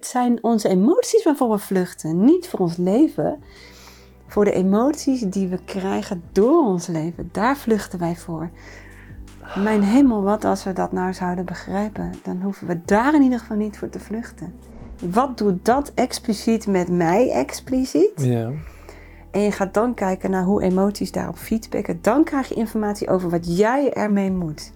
het zijn onze emoties waarvoor we vluchten. Niet voor ons leven. Voor de emoties die we krijgen door ons leven. Daar vluchten wij voor. Mijn hemel, wat als we dat nou zouden begrijpen. Dan hoeven we daar in ieder geval niet voor te vluchten. Wat doet dat expliciet met mij expliciet? Ja. En je gaat dan kijken naar hoe emoties daarop feedbacken. Dan krijg je informatie over wat jij ermee moet.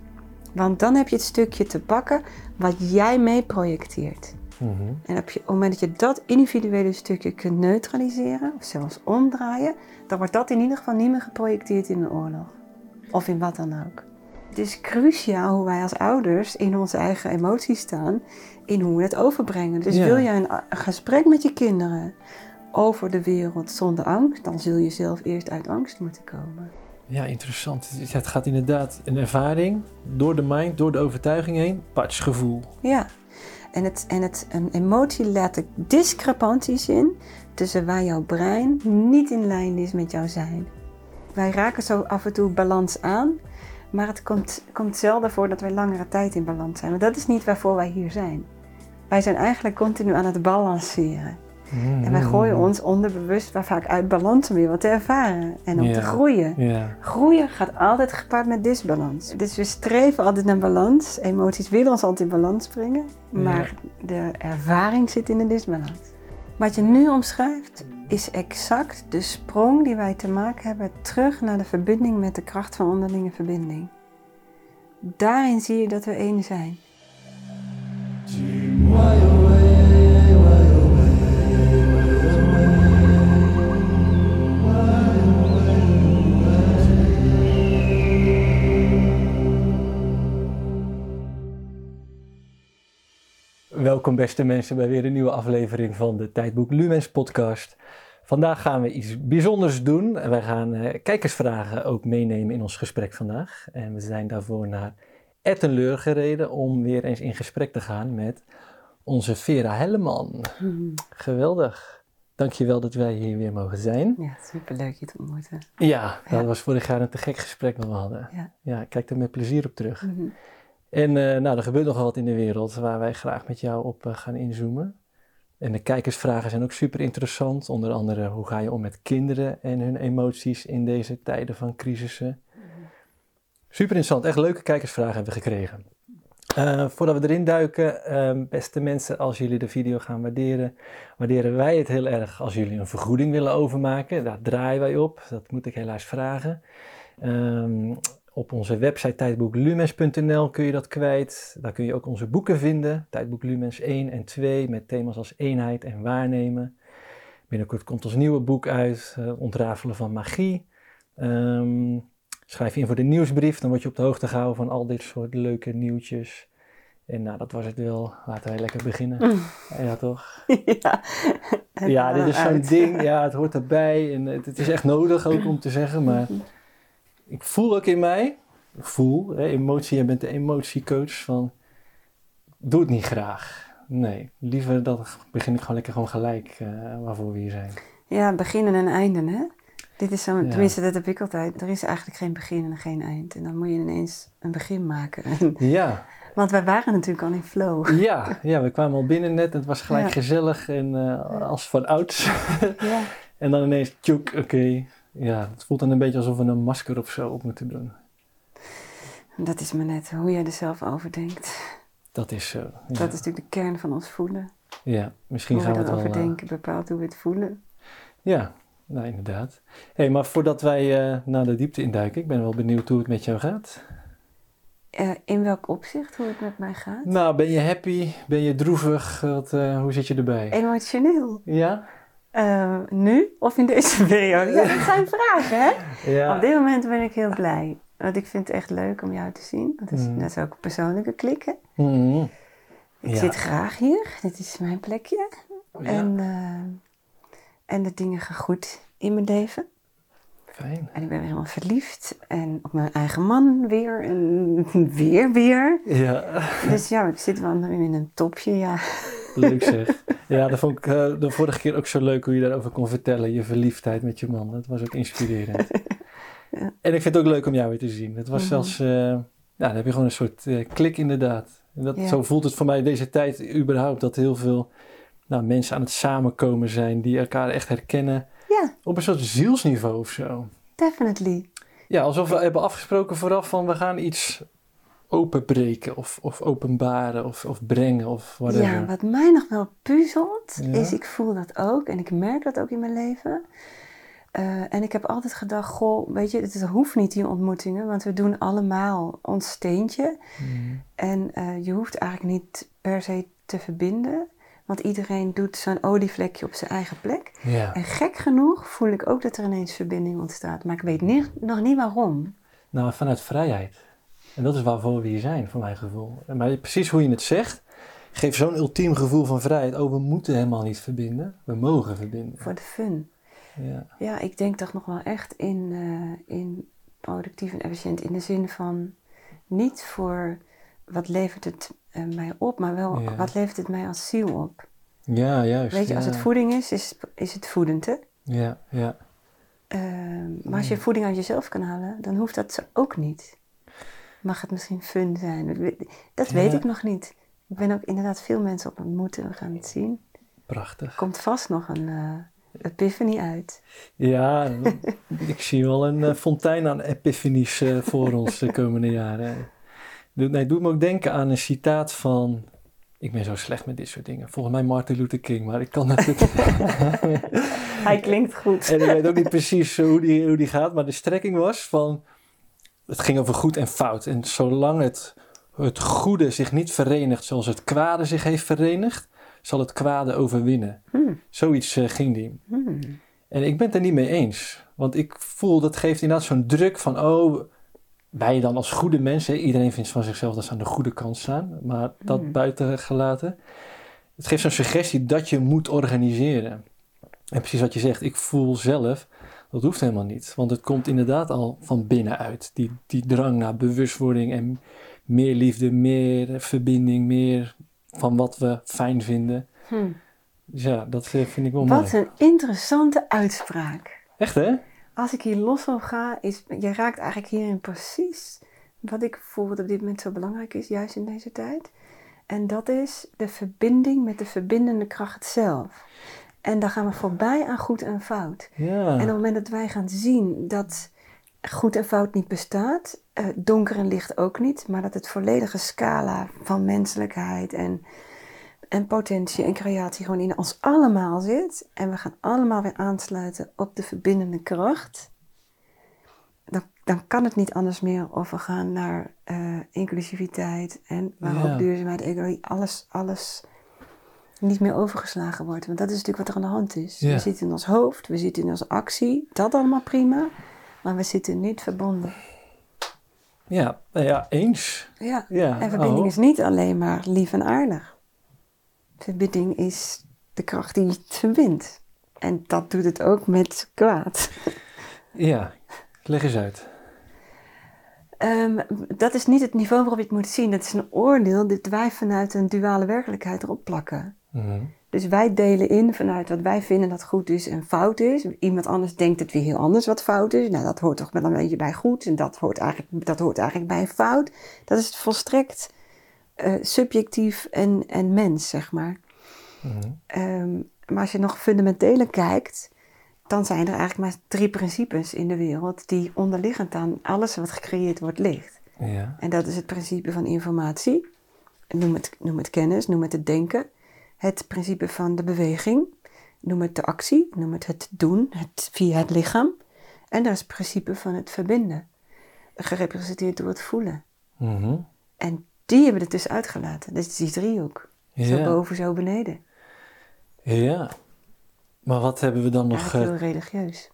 Want dan heb je het stukje te pakken wat jij mee projecteert. Mhm. En op, je, op het moment dat je dat individuele stukje kunt neutraliseren, of zelfs omdraaien, dan wordt dat in ieder geval niet meer geprojecteerd in een oorlog. Of in wat dan ook. Het is cruciaal hoe wij als ouders in onze eigen emoties staan, in hoe we het overbrengen. Dus Ja. wil jij een, een gesprek met je kinderen over de wereld zonder angst, dan zul je zelf eerst uit angst moeten komen. Ja, interessant. Het- Het gaat inderdaad een ervaring door de mind, door de overtuiging heen. Patch gevoel. Ja, en, het, en het, een emotie laat de discrepanties in tussen waar jouw brein niet in lijn is met jouw zijn. Wij raken zo af en toe balans aan, maar het komt, komt zelden voor dat wij langere tijd in balans zijn. Want dat is niet waarvoor wij hier zijn. Wij zijn eigenlijk continu aan het balanceren. En wij gooien ons onderbewust waar vaak uit balans om weer wat te ervaren en om te groeien. Groeien gaat altijd gepaard met disbalans. Dus we streven altijd naar balans. Emoties willen ons altijd in balans brengen. Maar de ervaring zit in de disbalans. Wat je nu omschrijft is exact de sprong die wij te maken hebben terug naar de verbinding met de kracht van onderlinge verbinding. Daarin zie je dat we één zijn. Welkom beste mensen bij weer een nieuwe aflevering van de Tijdboek Lumens podcast. Vandaag gaan we iets bijzonders doen. En Wij gaan eh, kijkersvragen ook meenemen in ons gesprek vandaag. En we zijn daarvoor naar Ettenleur gereden om weer eens in gesprek te gaan met onze Vera Helleman. Geweldig. Dankjewel dat wij hier weer mogen zijn. Ja, superleuk je te ontmoeten. Ja, dat Ja. was vorig jaar een te gek gesprek dat we hadden. Ja. Ja, ik kijk er met plezier op terug. Mhm. En eh, nou, er gebeurt nogal wat in de wereld waar wij graag met jou op eh, gaan inzoomen. En de kijkersvragen zijn ook super interessant. Onder andere, hoe ga je om met kinderen en hun emoties in deze tijden van crisissen? Super interessant, echt leuke kijkersvragen hebben we gekregen. Eh, voordat we erin duiken, ehm, beste mensen, als jullie de video gaan waarderen, waarderen wij het heel erg als jullie een vergoeding willen overmaken. Daar draaien wij op, dat moet ik helaas vragen. Ehm, op onze website tijdboeklumens.nl kun je dat kwijt. Daar kun je ook onze boeken vinden. Tijdboek Lumens 1 en 2 met thema's als eenheid en waarnemen. Binnenkort komt ons nieuwe boek uit, eh, Ontrafelen van magie. Ehm, schrijf je in voor de nieuwsbrief, dan word je op de hoogte gehouden van al dit soort leuke nieuwtjes. En nou, dat was het wel. Laten wij lekker beginnen. Ja, toch? ja, Ja, dit is zo'n ding. Ja, het hoort erbij. En het, het is echt nodig ook om te zeggen. Maar ik voel ook in mij, voel, hè, emotie, je bent de emotiecoach van, doe het niet graag. Nee, liever dat begin ik gewoon lekker gewoon gelijk eh, waarvoor we hier zijn. Ja, beginnen en einden, hè? Dit is zo, Ja. tenminste, dat heb ik altijd. Er is eigenlijk geen begin en geen eind. En dan moet je ineens een begin maken. Ja, Want wij waren natuurlijk al in flow. ja, ja, we kwamen al binnen net. Het was gelijk Ja. gezellig en eh, als van ouds. Ja. en dan ineens, tjoek, oké. Ja, het voelt dan een beetje alsof we een masker of zo op moeten doen. Dat is maar net hoe jij er zelf over denkt. Dat is zo. Ja, Dat is natuurlijk de kern van ons voelen. ja misschien hoe gaan we we het wel... erover eh, denken bepaalt hoe we het voelen. Ja, nou inderdaad. hey, maar voordat wij eh, naar de diepte induiken, ik ben wel benieuwd hoe het met jou gaat. Eh, in welk opzicht hoe het met mij gaat? Nou, ben je happy? Ben je droevig? Wat, hoe zit je erbij? Emotioneel. Ja? Eh, nu of in deze periode? Ja, dat zijn vragen, hè? Ja. Op dit moment ben ik heel blij. Want ik vind het echt leuk om jou te zien. Dat is, Mm. dat is ook een persoonlijke klik, hè? Mhm. Ik Ja. zit graag hier. Dit is mijn plekje. Ja. En, eh, en de dingen gaan goed in mijn leven. Fijn. En ik ben weer helemaal verliefd. En op mijn eigen man weer. En weer, weer. Ja, Dus ja, ik zit wel nu in een topje, ja. Leuk zeg. Ja, dat vond ik eh, de vorige keer ook zo leuk hoe je daarover kon vertellen. Je verliefdheid met je man. Dat was ook inspirerend. Ja. En ik vind het ook leuk om jou weer te zien. Het was Mhm. zelfs, eh, ja, dan heb je gewoon een soort eh, klik inderdaad. En dat, Ja. Zo voelt het voor mij deze tijd überhaupt. Dat heel veel nou, mensen aan het samenkomen zijn die elkaar echt herkennen. Ja, Op een soort zielsniveau of zo. definitely. Ja, alsof we hebben afgesproken vooraf van we gaan iets openbreken of, of openbaren of, of brengen of whatever. Ja, wat mij nog wel puzzelt, Ja. is ik voel dat ook en ik merk dat ook in mijn leven. Eh, en ik heb altijd gedacht, goh, weet je, het hoeft niet die ontmoetingen, want we doen allemaal ons steentje. Mm. En eh, je hoeft eigenlijk niet per se te verbinden, want iedereen doet zo'n olievlekje op zijn eigen plek. Ja. En gek genoeg voel ik ook dat er ineens verbinding ontstaat, maar ik weet niet, nog niet waarom. Nou, vanuit vrijheid. En dat is waarvoor we hier zijn, voor mijn gevoel. Maar precies hoe je het zegt, geeft zo'n ultiem gevoel van vrijheid. Oh, we moeten helemaal niet verbinden. We mogen verbinden. Voor de fun. Ja. Ja, ik denk toch nog wel echt in, eh, in productief en efficiënt in de zin van niet voor wat levert het eh, mij op, maar wel Ja. wat levert het mij als ziel op. ja, juist. Weet je, als het voeding is, is, is het voedend, hè? Ja, ja. Ehm, maar als je voeding uit jezelf kan halen, dan hoeft dat ook niet. Mag het misschien fun zijn? Dat weet- Ja. ik nog niet. Ik ben ook inderdaad veel mensen op ontmoeten, we gaan het zien. Prachtig. Komt vast nog een eh epiphany uit. Ja, ik zie wel een eh, fontein aan epiphanies eh, voor ons de komende jaren. Doet, nee, doet me ook denken aan een citaat van... Ik ben zo slecht met dit soort dingen. Volgens mij Martin Luther King, maar ik kan het... Hij klinkt goed. En ik weet ook niet precies hoe die, hoe die gaat, maar de strekking was van... Het ging over goed en fout. En zolang het, het goede zich niet verenigt zoals het kwade zich heeft verenigd, zal het kwade overwinnen. Hmm. Zoiets eh, ging die. Hmm. En ik ben het er niet mee eens. Want ik voel dat geeft inderdaad zo'n druk van, oh, wij dan als goede mensen, iedereen vindt van zichzelf dat ze aan de goede kant staan, maar dat Hmm. buiten gelaten. Het geeft zo'n suggestie dat je moet organiseren. En precies wat je zegt, ik voel zelf, dat hoeft helemaal niet. Want het komt inderdaad al van binnenuit. Die, die drang naar bewustwording en meer liefde, meer verbinding, meer van wat we fijn vinden. Hmm. Dus ja, dat eh, vind ik wel mooi. Wat een interessante uitspraak. Echt hè? Als ik hier los op ga, is, je raakt eigenlijk hierin precies wat ik voel wat op dit moment zo belangrijk is, juist in deze tijd. En dat is de verbinding met de verbindende kracht zelf. En dan gaan we voorbij aan goed en fout. Ja. En op het moment dat wij gaan zien dat goed en fout niet bestaat, eh, donker en licht ook niet, maar dat het volledige scala van menselijkheid en, en potentie en creatie gewoon in ons allemaal zit, en we gaan allemaal weer aansluiten op de verbindende kracht, dan, dan kan het niet anders meer of we gaan naar eh, inclusiviteit en waar Ja. ook duurzaamheid, ecologie, alles, alles niet meer overgeslagen wordt. Want dat is natuurlijk wat er aan de hand is. Ja. We zitten in ons hoofd, we zitten in onze actie, dat allemaal prima, maar we zitten niet verbonden. Ja, nou ja, eens. Ja. Ja, En verbinding oh. is niet alleen maar lief en aardig. Verbinding is de kracht die het verbindt. En dat doet het ook met kwaad. Ja, leg eens uit. Ehm, dat is niet het niveau waarop je het moet zien. Dat is een oordeel dat wij vanuit een duale werkelijkheid erop plakken. Mhm. Dus wij delen in vanuit wat wij vinden dat goed is en fout is. Iemand anders denkt het weer heel anders wat fout is. Nou, dat hoort toch wel een beetje bij goed en dat hoort eigenlijk, dat hoort eigenlijk bij fout. Dat is volstrekt eh, subjectief en, en mens, zeg maar. Mhm. Ehm, maar als je nog fundamenteler kijkt, dan zijn er eigenlijk maar drie principes in de wereld die onderliggend aan alles wat gecreëerd wordt ligt. Ja. En dat is het principe van informatie. Noem het, noem het kennis, noem het het denken. Het principe van de beweging. Noem het de actie, noem het het doen, het, via het lichaam. En dat is het principe van het verbinden. Gerepresenteerd door het voelen. Mhm. En die hebben we er dus uitgelaten. Is die driehoek. Zo Ja. boven, zo beneden. ja. Maar wat hebben we dan nog... Eigenlijk eh, heel religieus.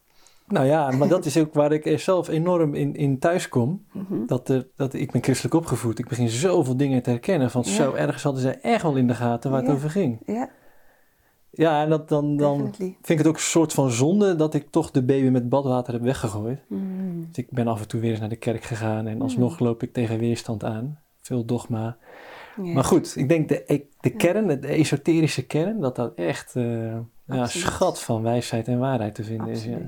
Nou ja, maar dat is ook waar ik zelf enorm in, in thuis kom. Mhm. Dat, er- dat ik ben christelijk opgevoed. Ik begin zoveel dingen te herkennen. Van Ja. zo ergens hadden ze echt wel in de gaten waar Ja. het over ging. Ja, Ja, en dat, dan, dan definitely. vind ik het ook een soort van zonde dat ik toch de baby met badwater heb weggegooid. Mhm. Dus ik ben af en toe weer eens naar de kerk gegaan en alsnog loop ik tegen weerstand aan. Veel dogma. Maar goed, ik denk de, e- de kern, de esoterische kern, dat dat echt eh ja, schat van wijsheid en waarheid te vinden is. Ja.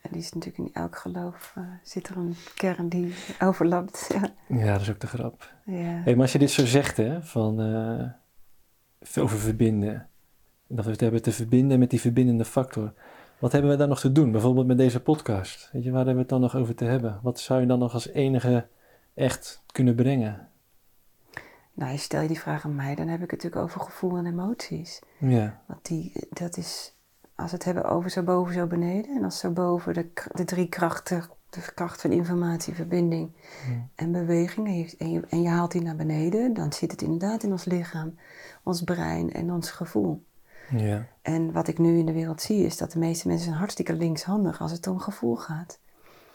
En die is natuurlijk in elk geloof eh, zit er een kern die overlapt. Ja. ja, dat is ook de grap. Ja. Hey, maar als je dit zo zegt, hè, van eh, over verbinden. Dat we het hebben te verbinden met die verbindende factor. Wat hebben we daar nog te doen? Bijvoorbeeld met deze podcast. Weet je, waar hebben we het dan nog over te hebben? Wat zou je dan nog als enige echt kunnen brengen? Nou, stel je die vraag aan mij, dan heb ik het natuurlijk over gevoel en emoties. Ja. Want die, dat is, als we het hebben over zo boven, zo beneden. En als zo boven de, de drie krachten, de kracht van informatie, verbinding en beweging. En je, en, je, en je haalt die naar beneden, dan zit het inderdaad in ons lichaam, ons brein en ons gevoel. Ja. En wat ik nu in de wereld zie, is dat de meeste mensen zijn hartstikke linkshandig als het om gevoel gaat.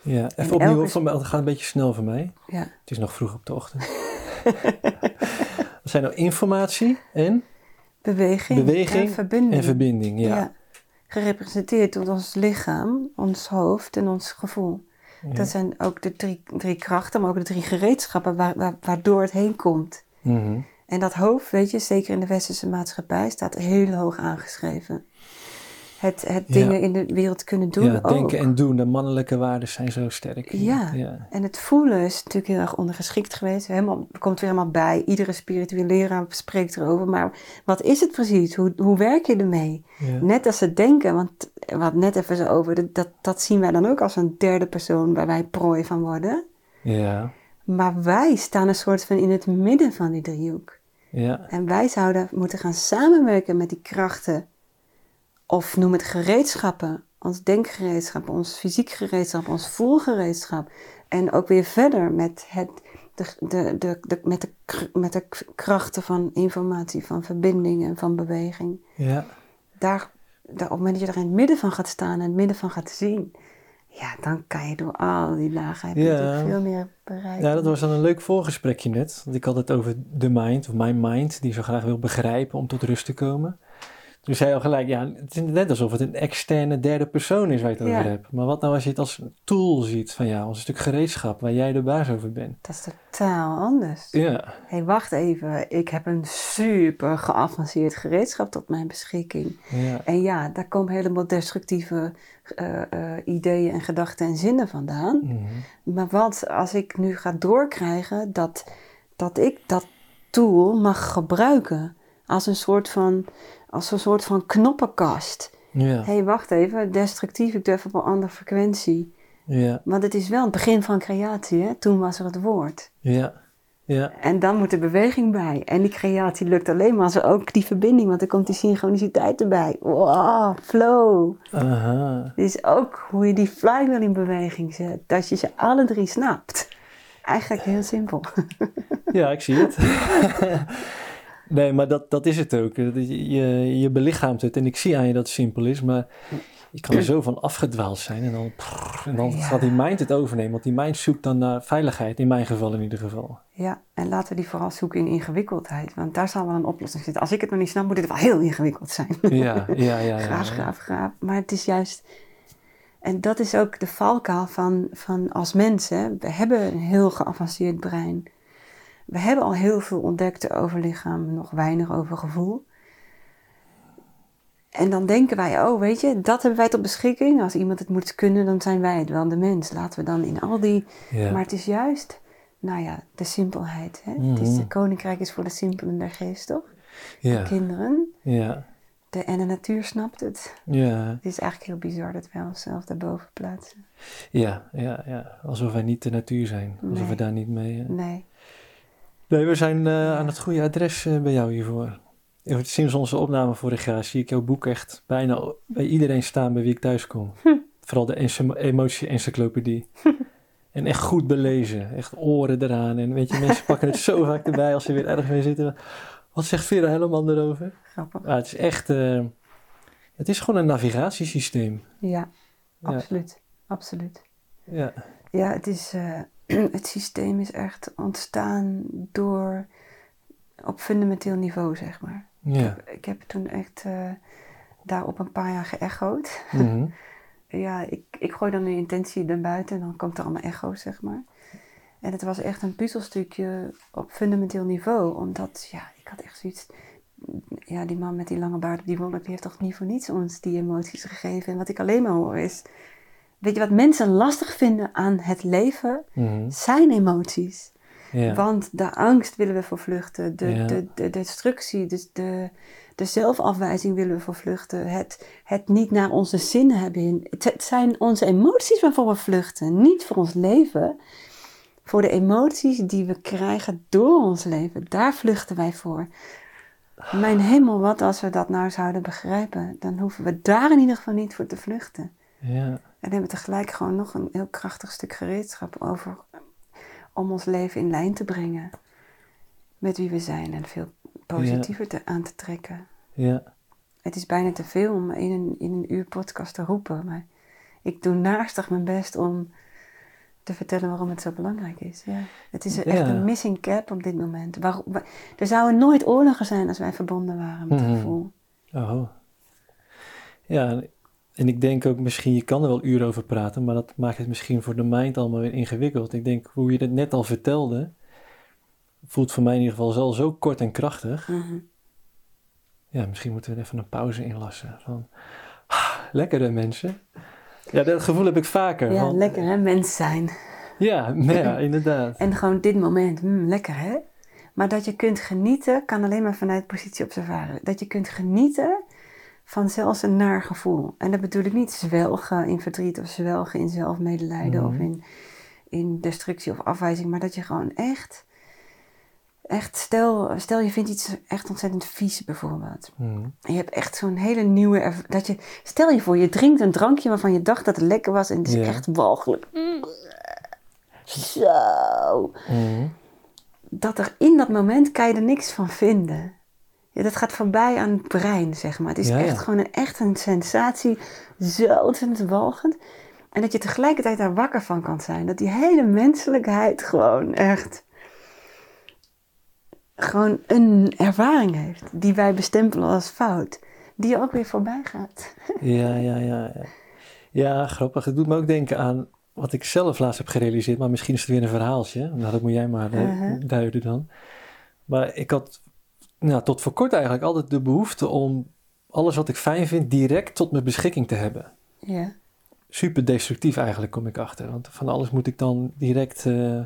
Ja, En even opnieuw, elke- voor mij, het gaat een beetje snel voor mij. Ja. Het is nog vroeg op de ochtend. Wat zijn nou informatie en, Beweging, Beweging en verbinding. en verbinding? Ja. Gerepresenteerd door ons lichaam, ons hoofd en ons gevoel. Ja. Dat zijn ook de drie, drie krachten, maar ook de drie gereedschappen waar, waar- waardoor het heen komt. Mhm. En dat hoofd, weet je, zeker in de westerse maatschappij, staat heel hoog aangeschreven. Het, het dingen in de wereld kunnen doen ja, ook. denken en doen, de mannelijke waarden zijn zo sterk. Ja. ja. En het voelen is natuurlijk heel erg ondergeschikt geweest. Helemaal, komt weer helemaal bij. Iedere spirituele leraar spreekt erover. Maar wat is het precies? Hoe, hoe werk je ermee? Net als het denken, want wat net even zo over, dat- dat, dat zien wij dan ook als een derde persoon waar wij prooi van worden. Ja. Maar wij staan een soort van in het midden van die driehoek. Ja. En wij zouden moeten gaan samenwerken met die krachten. Of noem het gereedschappen. Ons denkgereedschap, ons fysiek gereedschap, ons voelgereedschap. En ook weer verder met, het, de, de, de, de, met, de, met de krachten van informatie, van verbinding en van beweging. Ja. Daar, daar, op het moment dat je er in het midden van gaat staan en het midden van gaat zien. Ja, dan kan je door al die lagen heb je Ja. veel meer bereiken. Ja, dat was dan een leuk voorgesprekje net. Want ik had het over de mind, of mijn mind, die zo graag wil begrijpen om tot rust te komen. Toen zei je al gelijk, ja, het is net alsof het een externe derde persoon is waar je het Ja. over hebt. Maar wat nou als je het als tool ziet van jou, als een stuk gereedschap waar jij de baas over bent? Dat is totaal anders. Ja, Hé, hey, wacht even. Ik heb een super geavanceerd gereedschap tot mijn beschikking. ja, En ja, daar komen helemaal destructieve eh, eh, ideeën en gedachten en zinnen vandaan. mhm, Maar wat als ik nu ga doorkrijgen dat, dat ik dat tool mag gebruiken als een soort van, als een soort van knoppenkast. ja, Hé, hey, wacht even. Destructief, ik even op een andere frequentie. ja, Want het is wel het begin van creatie, hè? Toen was er het woord. ja, ja, En dan moet de beweging bij. En die creatie lukt alleen maar als er ook die verbinding, want er komt die synchroniciteit erbij. Wow, flow. aha, Dit is ook hoe je die flywheel in beweging zet. Dat je ze alle drie snapt. Eigenlijk heel simpel. ja, ik zie het. nee, maar dat, dat is het ook. Je, je, belichaamt het en ik zie aan je dat het simpel is, maar je kan er zo van afgedwaald zijn en dan, en dan Ja. gaat die mind het overnemen. Want die mind zoekt dan naar veiligheid, in mijn geval in ieder geval. Ja, en laten we die vooral zoeken in ingewikkeldheid. Want daar zal wel een oplossing zitten. Als ik het nog niet snap, moet het wel heel ingewikkeld zijn. Ja, ja, ja. ja, graaf, ja. graaf, graaf. Maar het is juist... En dat is ook de valkuil van, van als mensen. We hebben een heel geavanceerd brein. We hebben al heel veel ontdekt over lichaam, nog weinig over gevoel. En dan denken wij, oh weet je, dat hebben wij tot beschikking. Als iemand het moet kunnen, dan zijn wij het wel, de mens. Laten we dan in al die... Ja. Maar het is juist, nou ja, de simpelheid. Hè? Het is, Mhm. de koninkrijk is voor de simpelen der geest, toch? Ja, Kinderen. ja, De, en de natuur snapt het. ja, Het is eigenlijk heel bizar dat wij onszelf daarboven plaatsen. ja, ja, ja. Alsof wij niet de natuur zijn. Alsof Nee. we daar niet mee... Nee. Nee, we zijn eh, aan het goede adres eh, bij jou hiervoor. Sinds onze opname vorig jaar zie ik jouw boek echt bijna bij iedereen staan bij wie ik thuis kom. Vooral de emotie-encyclopedie. en echt goed belezen. Echt oren eraan. En weet je, mensen pakken het zo vaak erbij als ze weer ergens mee zitten. Wat zegt Vera Helleman erover? Grappig. Ja, het is echt... eh, het is gewoon een navigatiesysteem. Ja, Ja, absoluut. Absoluut. ja, Ja, het, is, het systeem is echt ontstaan door op fundamenteel niveau, zeg maar. ja. Ik heb toen echt eh, daarop een paar jaar geëchoed. Mhm. ja, ik, ik gooi dan een intentie naar buiten en dan komt er allemaal echo's, zeg maar. En het was echt een puzzelstukje op fundamenteel niveau, omdat, ja, ik had echt zoiets... Ja, die man met die lange baard op die wolk, die heeft toch niet voor niets ons die emoties gegeven. En wat ik alleen maar hoor is... Weet je wat mensen lastig vinden aan het leven? Mhm. Zijn emoties. Ja. Want de angst willen we voor vluchten. De, de, de destructie, de, de, de zelfafwijzing willen we voor vluchten. Het, het niet naar onze zin hebben. in- Het, het zijn onze emoties waarvoor we vluchten. Niet voor ons leven. Voor de emoties die we krijgen door ons leven. Daar vluchten wij voor. Mijn hemel, wat als we dat nou zouden begrijpen. Dan hoeven we daar in ieder geval niet voor te vluchten. Ja. En hebben tegelijk gewoon nog een heel krachtig stuk gereedschap over om ons leven in lijn te brengen met wie we zijn en veel positiever te, aan te trekken. Ja. Het is bijna te veel om in een, in een uur podcast te roepen, maar ik doe naastig mijn best om te vertellen waarom het zo belangrijk is. Ja. Het is echt Ja. een missing cap op dit moment. Waarom, wa- er zouden nooit oorlogen zijn als wij verbonden waren met het Mhm. gevoel. Oh. Ja, en ik denk ook misschien, je kan er wel uren over praten, maar dat maakt het misschien voor de mind allemaal weer ingewikkeld. Ik denk, hoe je het net al vertelde, voelt voor mij in ieder geval zo, zo kort en krachtig. Mhm. Ja, misschien moeten we even een pauze inlassen. Van, ah, lekker hè mensen. Ja, dat gevoel heb ik vaker. Ja, lekker hè, mens zijn. Ja, ja, inderdaad. En gewoon dit moment, mm, lekker hè? Maar dat je kunt genieten, kan alleen maar vanuit positie observaren. Dat je kunt genieten van zelfs een naar gevoel. En dat bedoel ik niet zwelgen in verdriet of zwelgen in zelfmedelijden of Mhm. in, in destructie of afwijzing. Maar dat je gewoon echt, echt stel, stel je vindt iets echt ontzettend vies bijvoorbeeld. Mhm. En je hebt echt zo'n hele nieuwe... Dat je, stel je voor, je drinkt een drankje waarvan je dacht dat het lekker was en het is echt walgelijk. Zo Mhm. dat er in dat moment kan je er niks van vinden. Ja, dat gaat voorbij aan het brein, zeg maar. Het is Ja, ja. echt gewoon een, echt een sensatie, zo walgend. En dat je tegelijkertijd daar wakker van kan zijn. Dat die hele menselijkheid gewoon echt... gewoon een ervaring heeft. Die wij bestempelen als fout. Die ook weer voorbij gaat. Ja, ja, ja, ja. Ja, grappig. Het doet me ook denken aan wat ik zelf laatst heb gerealiseerd. Maar misschien is het weer een verhaaltje. Nou, dat moet jij maar eh, Uh-huh. duiden dan. Maar ik had nou, tot voor kort eigenlijk altijd de behoefte om alles wat ik fijn vind direct tot mijn beschikking te hebben. Ja. Super destructief eigenlijk kom ik achter. Want van alles moet ik dan direct, eh,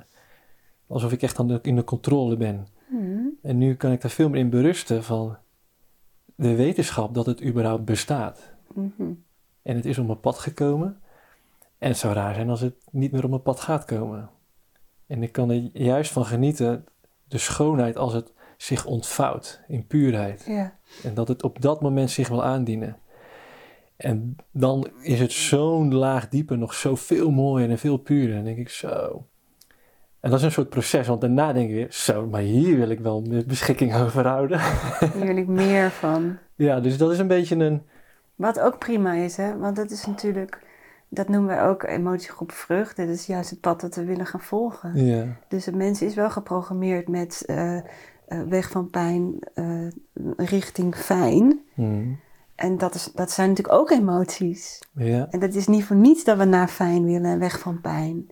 alsof ik echt de, in de controle ben. Hm. En nu kan ik daar veel meer in berusten van de wetenschap dat het überhaupt bestaat. Mhm. En het is op mijn pad gekomen. En het zou raar zijn als het niet meer op mijn pad gaat komen. En ik kan er juist van genieten, de schoonheid als het zich ontvouwt in puurheid. Ja. En dat het op dat moment zich wil aandienen. En dan is het zo'n laag dieper nog zoveel mooier en veel puurder. En dan denk ik zo. En dat is een soort proces, want daarna denk ik weer, zo, maar hier wil ik wel beschikking over houden. Hier wil ik meer van. ja, dus dat is een beetje een, Wat ook prima is, hè? want dat is natuurlijk, dat noemen wij ook emotiegroep vreugde. Dat is juist het pad dat we willen gaan volgen. ja, Dus het mens is wel geprogrammeerd met eh, weg van pijn eh, richting fijn. Hmm. En dat, is, dat zijn natuurlijk ook emoties. ja, En dat is niet voor niets dat we naar fijn willen en weg van pijn.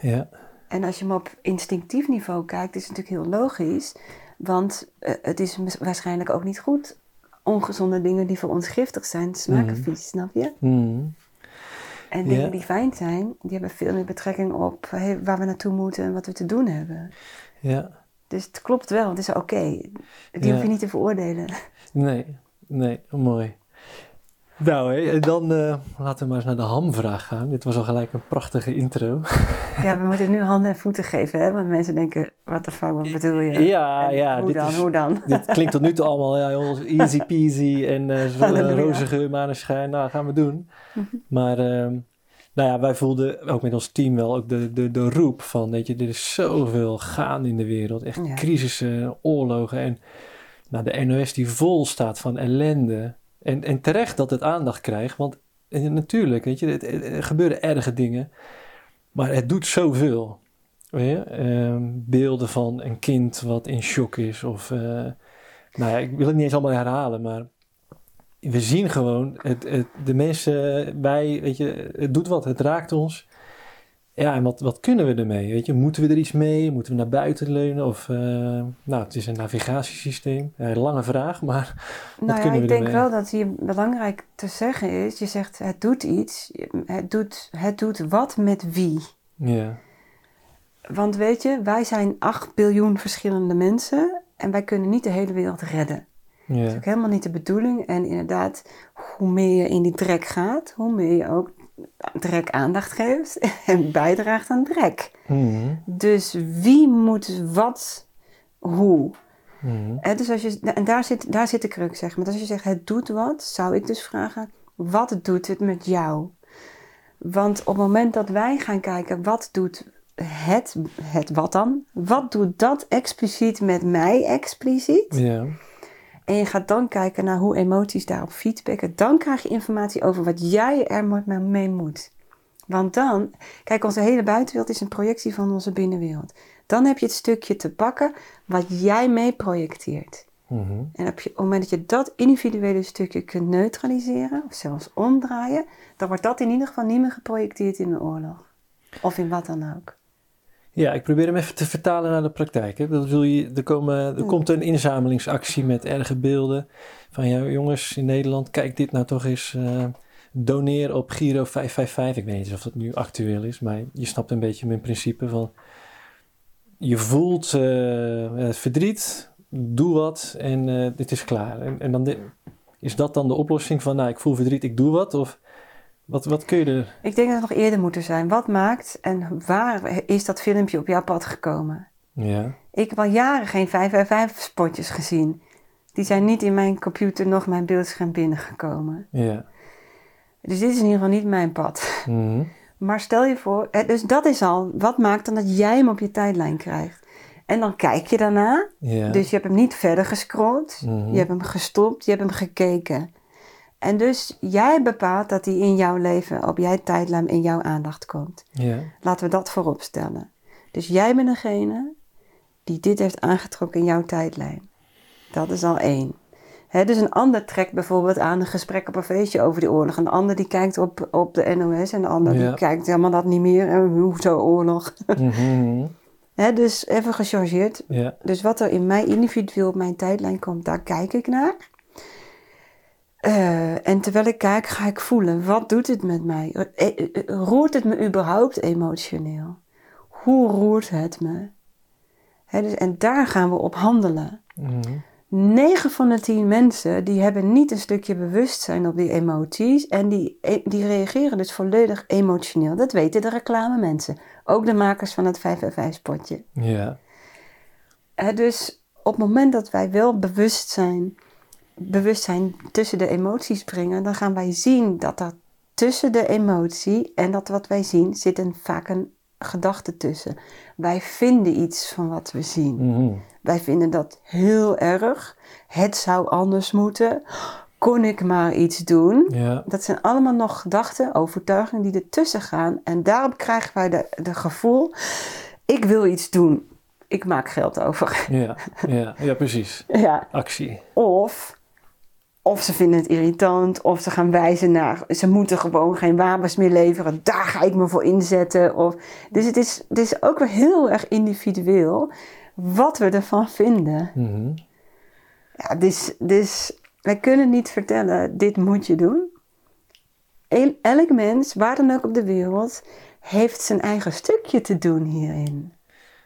ja, En als je hem op instinctief niveau kijkt, is het natuurlijk heel logisch. Want eh, het is waarschijnlijk ook niet goed. Ongezonde dingen die voor ons giftig zijn, smaken Mhm. vies, snap je? Hmm. En dingen Ja. die fijn zijn, die hebben veel meer betrekking op hey, waar we naartoe moeten en wat we te doen hebben. ja. Dus het klopt wel, het is oké. Die Ja. hoef je niet te veroordelen. Nee, nee, mooi. Nou, hé, en dan eh, laten we maar eens naar de hamvraag gaan. Dit was al gelijk een prachtige intro. Ja, we moeten nu handen en voeten geven, hè? Want mensen denken, wat de fuck, wat bedoel je? Ja, En ja, Hoe dit dan, is- hoe dan? Dit klinkt tot nu toe allemaal ja, heel easy peasy en eh zo, geur, maneschijn. Nou, gaan we doen. Maar ehm, nou ja, wij voelden ook met ons team wel ook de, de, de roep van, weet je, er is zoveel gaande in de wereld. Echt Ja. crisissen, oorlogen en nou, de NOS die vol staat van ellende. En, en terecht dat het aandacht krijgt, want eh, natuurlijk, weet je, het- er gebeuren erge dingen. Maar het doet zoveel. Weet je? Ehm, beelden van een kind wat in shock is. Of, eh, nou ja, ik wil het niet eens allemaal herhalen, maar we zien gewoon, het, het, de mensen, wij, weet je, het doet wat, het raakt ons. Ja, en wat, wat kunnen we ermee? Weet je, moeten we er iets mee? Moeten we naar buiten leunen? Of, eh, nou, het is een navigatiesysteem. Ja, lange vraag, maar Nou ja, kunnen we ik denk wel dat hier belangrijk te zeggen is, je zegt het doet iets, het doet, het doet wat met wie. ja, Want weet je, wij zijn 8 biljoen verschillende mensen en wij kunnen niet de hele wereld redden. Dat is Ja. ook helemaal niet de bedoeling. En inderdaad, hoe meer je in die drek gaat, hoe meer je ook drek aandacht geeft en bijdraagt aan drek. Mhm. Dus wie moet wat, hoe? Mhm. Hè, dus als je, en daar zit, daar zit de crux, zeg maar. Dus als je zegt het doet wat, zou ik dus vragen, wat doet het met jou? Want op het moment dat wij gaan kijken, wat doet het, het wat dan? Wat doet dat expliciet met mij expliciet? Ja. En je gaat dan kijken naar hoe emoties daarop feedbacken. Dan krijg je informatie over wat jij er mo- mee moet. Want dan, kijk, onze hele buitenwereld is een projectie van onze binnenwereld. Dan heb je het stukje te pakken wat jij mee projecteert. Mhm. En op, je, op het moment dat je dat individuele stukje kunt neutraliseren, of zelfs omdraaien, dan wordt dat in ieder geval niet meer geprojecteerd in de oorlog. Of in wat dan ook. Ja, ik probeer hem even te vertalen naar de praktijk. Hè. Dat wil je, er, komen, er Hmm. komt een inzamelingsactie met erge beelden. Van ja, jongens in Nederland, kijk dit nou toch eens. eh, doneer op Giro 555. Ik weet niet eens of dat nu actueel is, maar je snapt een beetje mijn principe van. Je voelt eh, het verdriet, doe wat en eh, dit is klaar. En, en dan de- is dat dan de oplossing van, nou, ik voel verdriet, ik doe wat? Of wat, wat kun je er... Ik denk dat het nog eerder moeten zijn. Wat maakt en waar is dat filmpje op jouw pad gekomen? Ja, Ik heb al jaren geen 555 spotjes gezien. Die zijn niet in mijn computer nog mijn beeldscherm binnengekomen. ja. Dus dit is in ieder geval niet mijn pad. Mhm. Maar stel je voor, dus dat is al, wat maakt dan dat jij hem op je tijdlijn krijgt? En dan kijk je daarna, ja. dus je hebt hem niet verder gescrolld, Mhm. je hebt hem gestopt, je hebt hem gekeken. En dus jij bepaalt dat hij in jouw leven, op jouw tijdlijn, in jouw aandacht komt. ja. Laten we dat voorop stellen. Dus jij bent degene die dit heeft aangetrokken in jouw tijdlijn. Dat is al één. Dus een ander trekt bijvoorbeeld aan een gesprek op een feestje over die oorlog. Een ander die kijkt op, op de NOS en de ander Ja. die kijkt helemaal dat niet meer. En hoezo oorlog? Mhm. Hè, dus even gechargeerd. Ja, Dus wat er in mij individueel op mijn tijdlijn komt, daar kijk ik naar. Eh, en terwijl ik kijk, ga ik voelen, wat doet het met mij? Eh, eh, Roert het me überhaupt emotioneel? Hoe roert het me? Dus, en daar gaan we op handelen. Mhm. 9 van de 10 mensen die hebben niet een stukje bewustzijn op die emoties en die, die reageren dus volledig emotioneel. Dat weten de reclame mensen. Ook de makers van het 555 spotje. ja. Dus op het moment dat wij wel bewustzijn, bewustzijn tussen de emoties brengen, dan gaan wij zien dat er tussen de emotie en dat wat wij zien zit een, vaak een gedachte tussen. Wij vinden iets van wat we zien. Mhm. Wij vinden dat heel erg. Het zou anders moeten. Kon ik maar iets doen? Ja, Dat zijn allemaal nog gedachten, overtuigingen die ertussen gaan. En daarop krijgen wij de, de gevoel, ik wil iets doen. Ik maak geld over. ja, ja, ja, precies. Ja, Actie. of, of ze vinden het irritant, of ze gaan wijzen naar, ze moeten gewoon geen wapens meer leveren, daar ga ik me voor inzetten. Of, dus het is, het is ook weer heel erg individueel wat we ervan vinden. Mhm. Ja, dus, dus wij kunnen niet vertellen, dit moet je doen. El- elk mens, waar dan ook op de wereld, heeft zijn eigen stukje te doen hierin.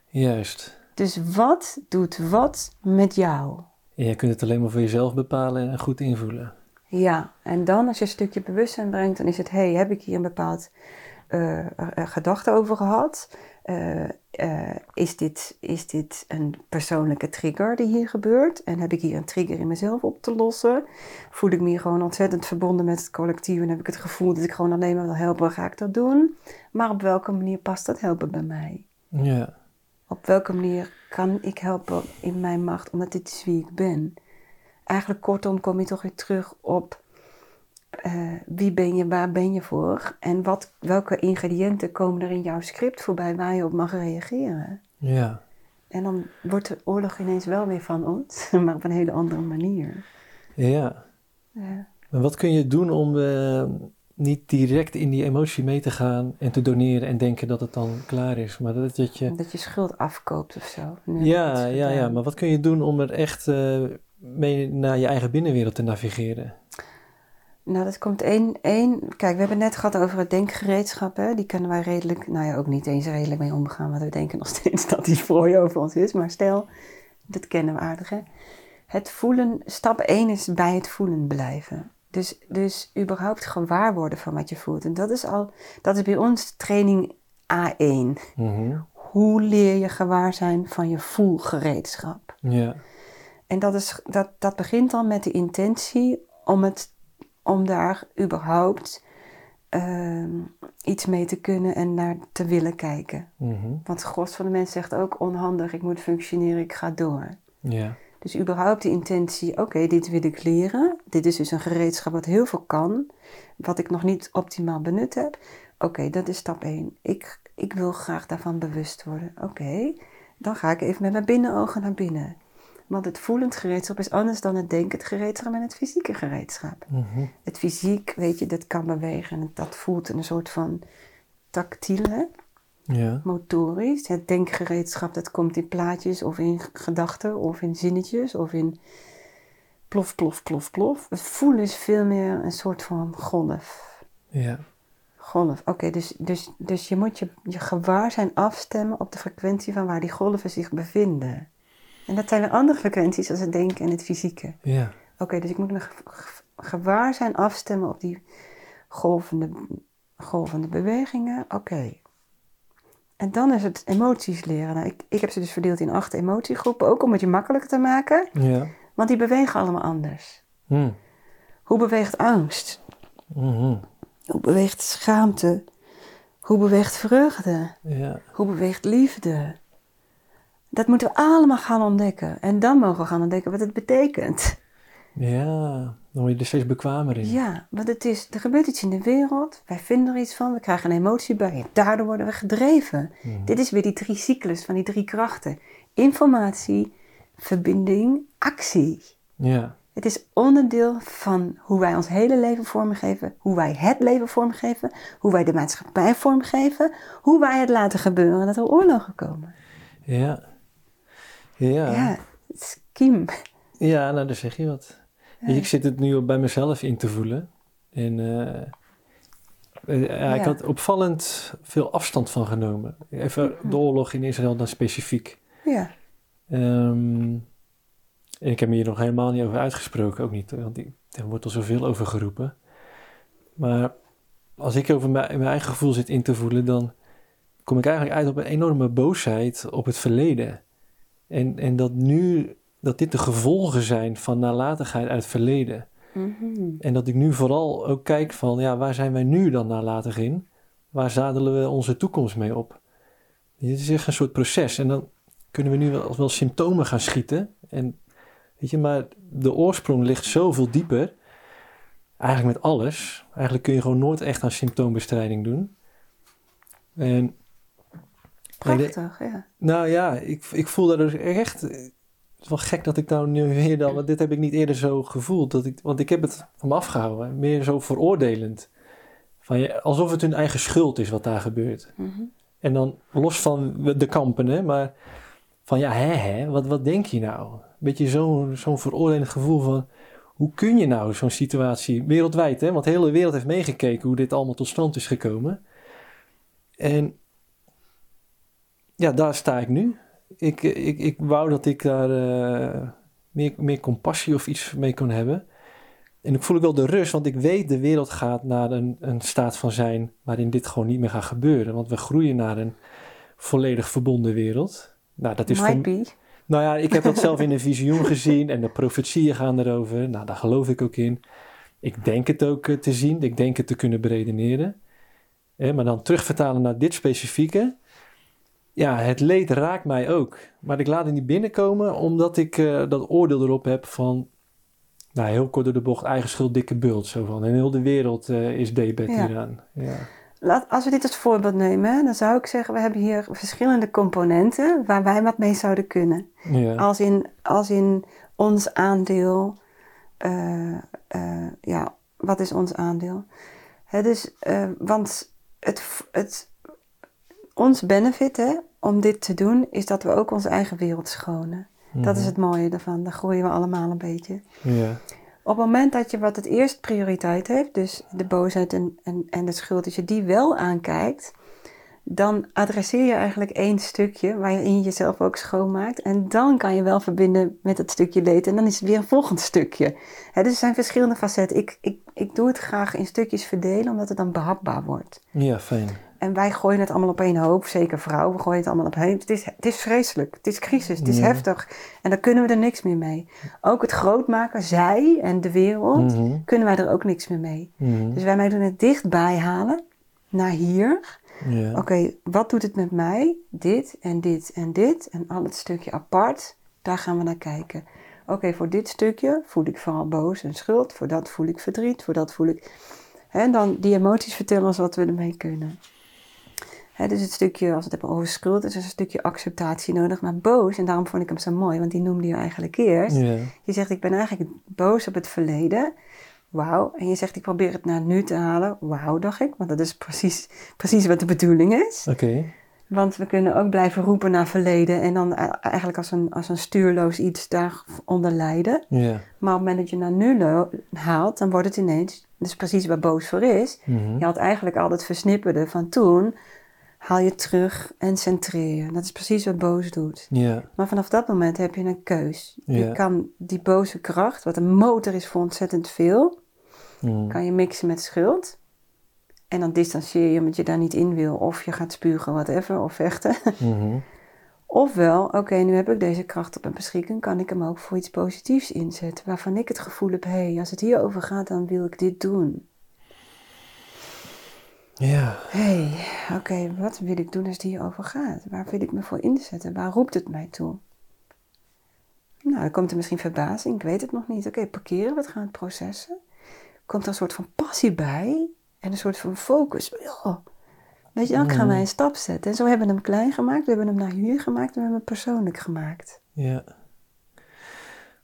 Juist. Dus wat doet wat met jou? En jij kunt het alleen maar voor jezelf bepalen en goed invoelen. Ja, en dan als je een stukje bewustzijn brengt, dan is het: hey, heb ik hier een bepaald eh, eh, gedachte over gehad? Eh, is, dit, is dit een persoonlijke trigger die hier gebeurt? En heb ik hier een trigger in mezelf op te lossen? Voel ik me hier gewoon ontzettend verbonden met het collectief en heb ik het gevoel dat ik gewoon alleen maar wil helpen, ga ik dat doen? Maar op welke manier past dat helpen bij mij? Ja, Op welke manier kan ik helpen in mijn macht, omdat dit is wie ik ben? Eigenlijk kortom kom je toch weer terug op eh, wie ben je, waar ben je voor en wat, welke ingrediënten komen er in jouw script voorbij waar je op mag reageren. ja. En dan wordt de oorlog ineens wel weer van ons, maar op een hele andere manier. Ja. Ja. En wat kun je doen om eh, niet direct in die emotie mee te gaan en te doneren en denken dat het dan klaar is, maar dat, dat je... Dat je schuld afkoopt of zo. Nu Ja, ja, ja, maar wat kun je doen om er echt eh, mee naar je eigen binnenwereld te navigeren? Nou, dat komt één, één... Kijk, we hebben het net gehad over het denkgereedschap. Hè? Die kunnen wij redelijk, nou ja, ook niet eens redelijk mee omgaan. Want we denken nog steeds dat die voor over ons is. Maar stel, dat kennen we aardig, hè? Het voelen, stap 1 is bij het voelen blijven. Dus, dus überhaupt gewaar worden van wat je voelt. En dat is al, dat is bij ons training A1. Mhm. Hoe leer je gewaar zijn van je voelgereedschap? Ja. En dat, is, dat, dat begint dan met de intentie om, het, om daar überhaupt ehm, iets mee te kunnen en naar te willen kijken. Mhm. Want het gros van de mensen zegt ook onhandig, ik moet functioneren, ik ga door. Ja. Dus überhaupt de intentie, oké, dit wil ik leren. Dit is dus een gereedschap wat heel veel kan, wat ik nog niet optimaal benut heb. Oké, dat is stap 1. Ik, ik wil graag daarvan bewust worden. Oké, dan ga ik even met mijn binnenogen naar binnen. Want het voelend gereedschap is anders dan het denkend gereedschap en het fysieke gereedschap. Mhm. Het fysiek, weet je, dat kan bewegen en dat voelt een soort van tactiele, Ja. motorisch. Het denkgereedschap, dat komt in plaatjes of in gedachten of in zinnetjes of in plof, plof, plof, plof. Het voelen is veel meer een soort van golf. Ja. Golf, oké, dus, dus, dus je moet je, je gewaarzijn afstemmen op de frequentie van waar die golven zich bevinden. En dat zijn weer andere frequenties als het denken en het fysieke. Ja. Oké, dus ik moet me ge- ge- gewaarzijn afstemmen op die golvende, golvende bewegingen. Oké. En dan is het emoties leren. Nou, ik, ik heb ze dus verdeeld in acht emotiegroepen, ook om het je makkelijker te maken. Ja. Want die bewegen allemaal anders. Hm. Hoe beweegt angst? Mhm. Hoe beweegt schaamte? Hoe beweegt vreugde? Ja. Hoe beweegt liefde? Dat moeten we allemaal gaan ontdekken. En dan mogen we gaan ontdekken wat het betekent. Ja. Dan word je er steeds bekwamer in. Ja, want het is, er gebeurt iets in de wereld. Wij vinden er iets van. We krijgen een emotie bij. En daardoor worden we gedreven. Mhm. Dit is weer die drie cyclus van die drie krachten. Informatie, verbinding, actie. Ja. Het is onderdeel van hoe wij ons hele leven vormgeven, hoe wij het leven vormgeven, hoe wij de maatschappij vormgeven, hoe wij het laten gebeuren dat er oorlogen komen. Ja. Ja. Ja, het is kiem. Ja, nou, daar zeg je wat. Ik zit het nu bij mezelf in te voelen. En ja, ik had opvallend veel afstand van genomen. Even de oorlog in Israël dan specifiek. Ja, Ehm, en ik heb me hier nog helemaal niet over uitgesproken, ook niet, want die- er wordt al zoveel over geroepen. Maar als ik over mijn, mijn eigen gevoel zit in te voelen, dan kom ik eigenlijk uit op een enorme boosheid op het verleden. En, en dat nu, dat dit de gevolgen zijn van nalatigheid uit het verleden. Mhm. En dat ik nu vooral ook kijk van, ja, waar zijn wij nu dan nalatig in? Waar zadelen we onze toekomst mee op? Dit is echt een soort proces. En dan kunnen we nu wel, wel symptomen gaan schieten. En, weet je, maar de oorsprong ligt zoveel dieper. Eigenlijk met alles. Eigenlijk kun je gewoon nooit echt aan symptoombestrijding doen. En prachtig, ja. nou ja, ik, ik voel daar dus echt. Het is wel gek dat ik nou nu weer dan. Want dit heb ik niet eerder zo gevoeld. Dat ik, want ik heb het van me afgehouden. Meer zo veroordelend. Van je, alsof het hun eigen schuld is wat daar gebeurt. Mhm. En dan los van de kampen, hè, maar van ja, hè, hè, wat, wat denk je nou? Beetje zo'n zo'n veroordelend gevoel van. Hoe kun je nou zo'n situatie wereldwijd, hè? Want de hele wereld heeft meegekeken hoe dit allemaal tot stand is gekomen. En ja, daar sta ik nu. Ik, ik, ik wou dat ik daar eh, meer, meer compassie of iets mee kon hebben. En ik voel ook wel de rust, want ik weet de wereld gaat naar een, een staat van zijn waarin dit gewoon niet meer gaat gebeuren. Want we groeien naar een volledig verbonden wereld. Nou, dat is Might voor, be. nou ja, ik heb dat zelf in een visioen gezien en de profetieën gaan erover. Nou, daar geloof ik ook in. Ik denk het ook eh, te zien, ik denk het te kunnen beredeneren. Eh, maar dan terugvertalen naar dit specifieke. Ja, het leed raakt mij ook. Maar ik laat het niet binnenkomen omdat ik eh, dat oordeel erop heb van... Nou, heel kort door de bocht, eigen schuld, dikke bult. Zo van, en heel de wereld eh, is debet Ja. hieraan. Ja. Laat, als we dit als voorbeeld nemen, dan zou ik zeggen, we hebben hier verschillende componenten waar wij wat mee zouden kunnen. Ja. Als in, als in ons aandeel. eh, ja, wat is ons aandeel? Hè, dus, want het, het, ons benefit hè, om dit te doen, is dat we ook onze eigen wereld schonen. Dat is Mhm. het mooie ervan. Daar groeien we allemaal een beetje. Op het moment dat je wat het eerst prioriteit heeft, dus de boosheid en, en, en de schuld, als je die wel aankijkt, dan adresseer je eigenlijk één stukje waarin je jezelf ook schoonmaakt. En dan kan je wel verbinden met het stukje leed. En dan is het weer een volgend stukje. dus er zijn verschillende facetten. Ik, ik, ik doe het graag in stukjes verdelen, omdat het dan behapbaar wordt. Ja, fijn. En wij gooien het allemaal op één hoop, zeker vrouwen, we gooien het allemaal op één. Het is, het is vreselijk, het is crisis, het is Ja. heftig. En daar kunnen we er niks meer mee. Ook het grootmaken, zij en de wereld, Mhm. kunnen wij er ook niks meer mee. Mhm. Dus wij moeten het dichtbij halen, naar hier. Ja. Oké, wat doet het met mij? Dit en dit en dit. En al het stukje apart, daar gaan we naar kijken. Oké, voor dit stukje voel ik vooral boos en schuld. Voor dat voel ik verdriet. Voor dat voel ik... En dan die emoties vertellen ons wat we ermee kunnen. Hè, dus het stukje, als we het hebben over schuld, is er een stukje acceptatie nodig. Maar boos, en daarom vond ik hem zo mooi, want die noemde je eigenlijk eerst. Je zegt, ik ben eigenlijk boos op het verleden. Wauw. En je zegt, ik probeer het naar nu te halen. Wauw, dacht ik. Want dat is precies, precies wat de bedoeling is. Oké. Want we kunnen ook blijven roepen naar verleden. En dan e- eigenlijk als een, als een stuurloos iets daaronder lijden. Ja. Maar op het moment dat je naar nu haalt, dan wordt het ineens... Dat is precies waar boos voor is. Mhm. Je had eigenlijk al het versnipperde van toen. Haal je terug en centreer je. Dat is precies wat boos doet. Ja. Maar vanaf dat moment heb je een keus. Je kan die boze kracht, wat een motor is voor ontzettend veel, Mhm. kan je mixen met schuld. En dan distancieer je omdat je daar niet in wil. Of je gaat spugen, whatever, of vechten. Mhm. Ofwel, oké, nu heb ik deze kracht op mijn beschikking, kan ik hem ook voor iets positiefs inzetten. Waarvan ik het gevoel heb, hé, hey, als het hierover gaat, dan wil ik dit doen. Ja. Hé, hey, oké, wat wil ik doen als het hierover gaat? Waar wil ik me voor inzetten? Waar roept het mij toe? Nou, dan komt er misschien verbazing, ik weet het nog niet. Oké, parkeren, we gaan het processen. Komt er een soort van passie bij en een soort van focus. Ja. Weet je, dan gaan wij een stap zetten. En zo hebben we hem klein gemaakt, we hebben hem naar hier gemaakt en we hebben hem persoonlijk gemaakt. Ja.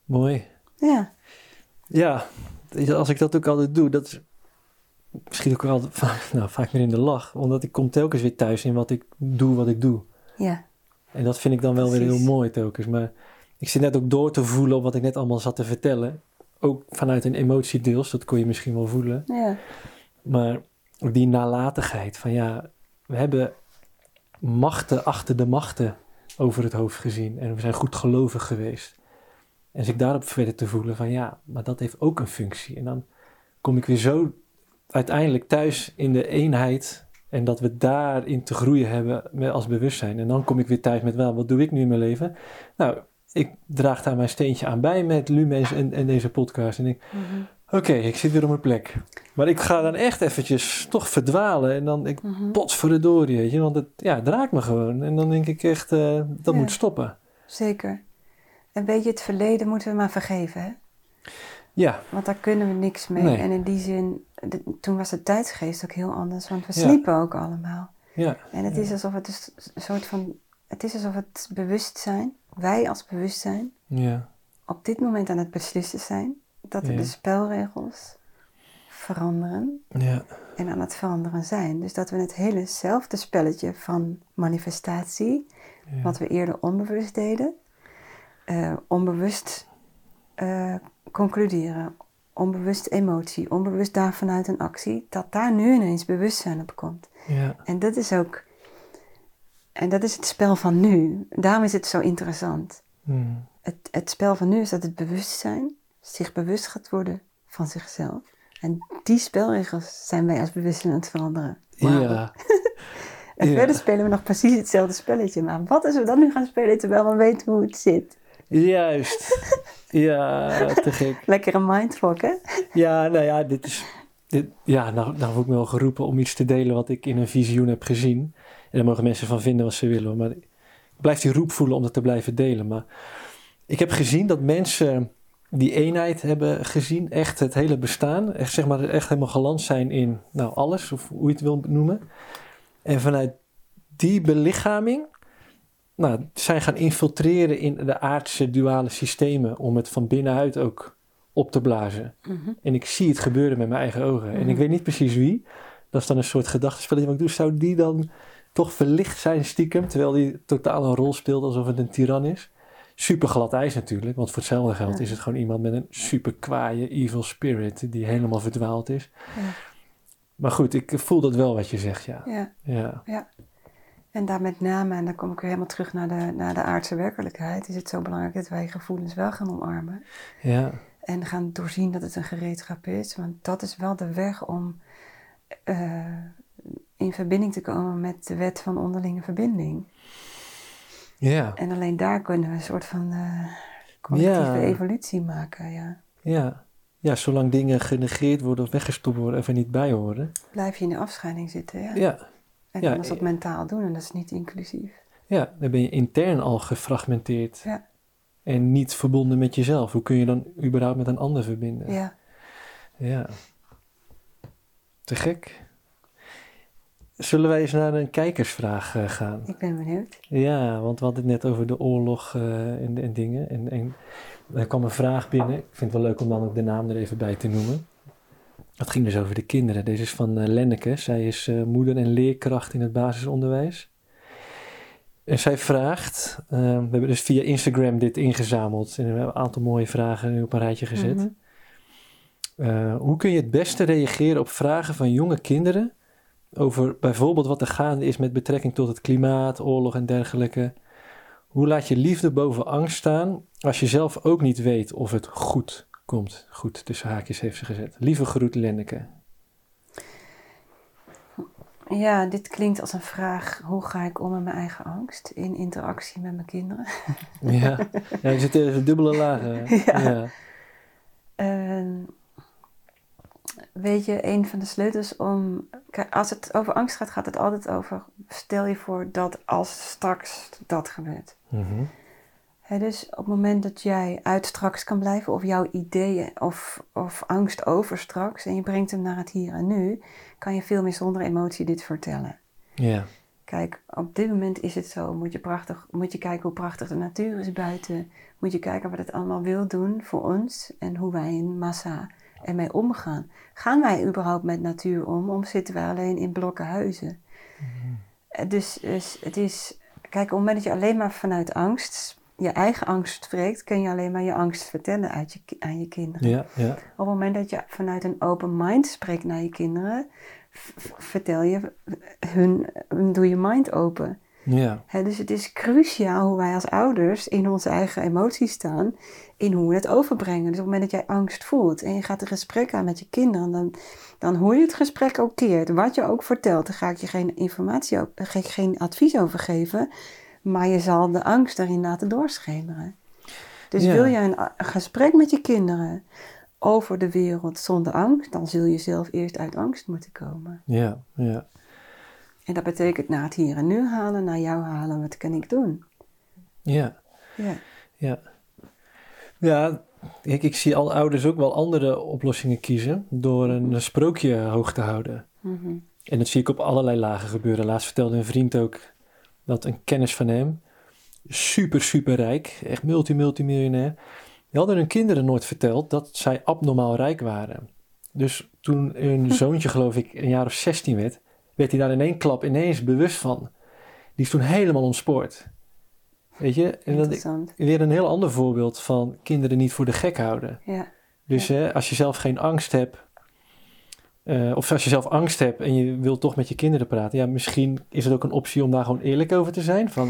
Mooi. Ja, Ja, als ik dat ook altijd doe, dat is misschien ook wel vaak, nou, vaak meer in de lach. Omdat ik kom telkens weer thuis in wat ik doe, wat ik doe. ja, En dat vind ik dan wel weer heel mooi telkens. Maar ik zit net ook door te voelen op wat ik net allemaal zat te vertellen. Ook vanuit een emotie deels, dat kon je misschien wel voelen. ja, Maar ook die nalatigheid van ja, we hebben machten achter de machten over het hoofd gezien. En we zijn goed gelovig geweest. En als ik daarop verder te voelen van ja, maar dat heeft ook een functie. En dan kom ik weer zo uiteindelijk thuis in de eenheid. En dat we daarin te groeien hebben met, als bewustzijn. En dan kom ik weer thuis met wel, wat doe ik nu in mijn leven? Nou, ik draag daar mijn steentje aan bij met Lumens en, en deze podcast. En ik, Mhm. Oké, ik zit weer op mijn plek. Maar ik ga dan echt eventjes toch verdwalen. En dan, ik pots voor de dorie, weet je. Want het, ja, het raakt me gewoon. En dan denk ik echt, eh, dat Ja. moet stoppen. zeker. En weet je, het verleden moeten we maar vergeven, hè? Ja, Want daar kunnen we niks mee. Nee. En in die zin, de- toen was de tijdsgeest ook heel anders, want we Ja. sliepen ook allemaal. ja, En het Ja. is alsof het dus een soort van, het is alsof het bewustzijn, wij als bewustzijn, ja, op dit moment aan het beslissen zijn dat de spelregels veranderen ja, en aan het veranderen zijn. Dus dat we het helezelfde spelletje van manifestatie, wat we eerder onbewust deden, eh, onbewust eh, concluderen, onbewust emotie, onbewust daar vanuit een actie, dat daar nu ineens bewustzijn op komt. ja, En dat is ook, en dat is het spel van nu. Daarom is het zo interessant. Mm. Het, het spel van nu is dat het bewustzijn zich bewust gaat worden van zichzelf. En die spelregels zijn wij als bewustzijn aan het veranderen. Ja, En Ja. verder spelen we nog precies hetzelfde spelletje. Maar wat als we dan nu gaan spelen terwijl we weten hoe het zit? Juist. Ja, te gek. Lekkere mindfuck, hè? Ja, nou ja, dit is. Dit, ja, nou, nou word ik wel geroepen om iets te delen wat ik in een visioen heb gezien. En daar mogen mensen van vinden wat ze willen. Maar ik blijf die roep voelen om dat te blijven delen. Maar ik heb gezien dat mensen die eenheid hebben gezien, echt het hele bestaan, echt, zeg maar, echt helemaal geland zijn in nou, alles, of hoe je het wil noemen. En vanuit die belichaming nou, zijn gaan infiltreren in de aardse duale systemen om het van binnenuit ook op te blazen. Mhm. En ik zie het gebeuren met mijn eigen ogen. En ik Mhm. weet niet precies wie. Dat is dan een soort gedachtenspelletje wat ik doe. Zou die dan toch verlicht zijn stiekem, terwijl die totaal een rol speelt alsof het een tiran is? super glad ijs natuurlijk. Want voor hetzelfde geld Ja. is het gewoon iemand met een super kwaaie evil spirit die helemaal verdwaald is. Ja. Maar goed, ik voel dat wel wat je zegt, ja. Ja. Ja, En daar met name, en dan kom ik weer helemaal terug naar de, naar de aardse werkelijkheid, is het zo belangrijk dat wij gevoelens wel gaan omarmen. ja, En gaan doorzien dat het een gereedschap is. Want dat is wel de weg om eh, in verbinding te komen met de wet van onderlinge verbinding. ja, En alleen daar kunnen we een soort van collectieve Ja. evolutie maken. Ja. ja. Ja, zolang dingen genegeerd worden of weggestopt worden of er niet bij horen. Blijf je in de afscheiding zitten. Ja. Ja, En ja, dan is dat eh, mentaal doen en dat is niet inclusief. ja, dan ben je intern al gefragmenteerd. Ja. En niet verbonden met jezelf. Hoe kun je dan überhaupt met een ander verbinden? Ja. Ja. Te gek. Zullen wij eens naar een kijkersvraag eh, gaan? Ik ben benieuwd. Ja, want we hadden het net over de oorlog eh, en, en dingen. En, en er kwam een vraag binnen. Ik vind het wel leuk om dan ook de naam er even bij te noemen. Het ging dus over de kinderen. Deze is van eh, Lenneke. Zij is eh, moeder en leerkracht in het basisonderwijs. En zij vraagt, eh, we hebben dus via Instagram dit ingezameld. En we hebben een aantal mooie vragen nu op een rijtje gezet. Mhm. Hoe kun je het beste reageren op vragen van jonge kinderen over bijvoorbeeld wat er gaande is met betrekking tot het klimaat, oorlog en dergelijke? Hoe laat je liefde boven angst staan als je zelf ook niet weet of het goed komt? Goed, tussen haakjes heeft ze gezet. Lieve groet Lenneke. Ja, dit klinkt als een vraag. Hoe ga ik om met mijn eigen angst in interactie met mijn kinderen? Ja, ja er zitten even dubbele lagen. Ja. ja. Ehm, weet je, een van de sleutels om. Kijk, als het over angst gaat, gaat het altijd over. Stel je voor dat als straks dat gebeurt. Mhm. Dus op het moment dat jij uit straks kan blijven, of jouw ideeën of, of angst over straks, en je brengt hem naar het hier en nu, kan je veel meer zonder emotie dit vertellen. ja. Kijk, op dit moment is het zo. Moet je, prachtig, moet je kijken hoe prachtig de natuur is buiten. Moet je kijken wat het allemaal wil doen voor ons en hoe wij in massa ermee omgaan. Gaan wij überhaupt met natuur om? Of zitten wij alleen in blokken huizen? Eh, Dus, dus het is, kijk, op het moment dat je alleen maar vanuit angst, je eigen angst spreekt, kun je alleen maar je angst vertellen uit je, aan je kinderen. Ja, ja. Op het moment dat je vanuit een open mind spreekt naar je kinderen, vertel je hun, doe je mind open. Ja, dus het is cruciaal hoe wij als ouders in onze eigen emoties staan, in hoe we het overbrengen. Dus op het moment dat jij angst voelt en je gaat een gesprek aan met je kinderen, dan, dan hoe je het gesprek ook keert, wat je ook vertelt, daar ga ik je geen informatie, op- daar ga ik geen advies over geven, maar je zal de angst daarin laten doorschemeren. Dus Ja. wil je een, gesprek met je kinderen over de wereld zonder angst, dan zul je zelf eerst uit angst moeten komen. ja, ja. En dat betekent naar het hier en nu halen, naar jou halen, wat kan ik doen? Ja. Ja. Ja. Ja, ik, ik zie al ouders ook wel andere oplossingen kiezen door een sprookje hoog te houden. Mhm. En dat zie ik op allerlei lagen gebeuren. Laatst vertelde een vriend ook dat een kennis van hem, super, super rijk, echt multi-multimiljonair, die hadden hun kinderen nooit verteld dat zij abnormaal rijk waren. Dus toen hun zoontje, geloof ik, een jaar of 16 werd, werd hij daar in één klap ineens bewust van. Die is toen helemaal ontspoord. Weet je? En dat, Interessant. weer een heel ander voorbeeld van kinderen niet voor de gek houden. Ja. Dus hè, als je zelf geen angst hebt, eh, of als je zelf angst hebt en je wilt toch met je kinderen praten, ja, misschien is het ook een optie om daar gewoon eerlijk over te zijn. Van,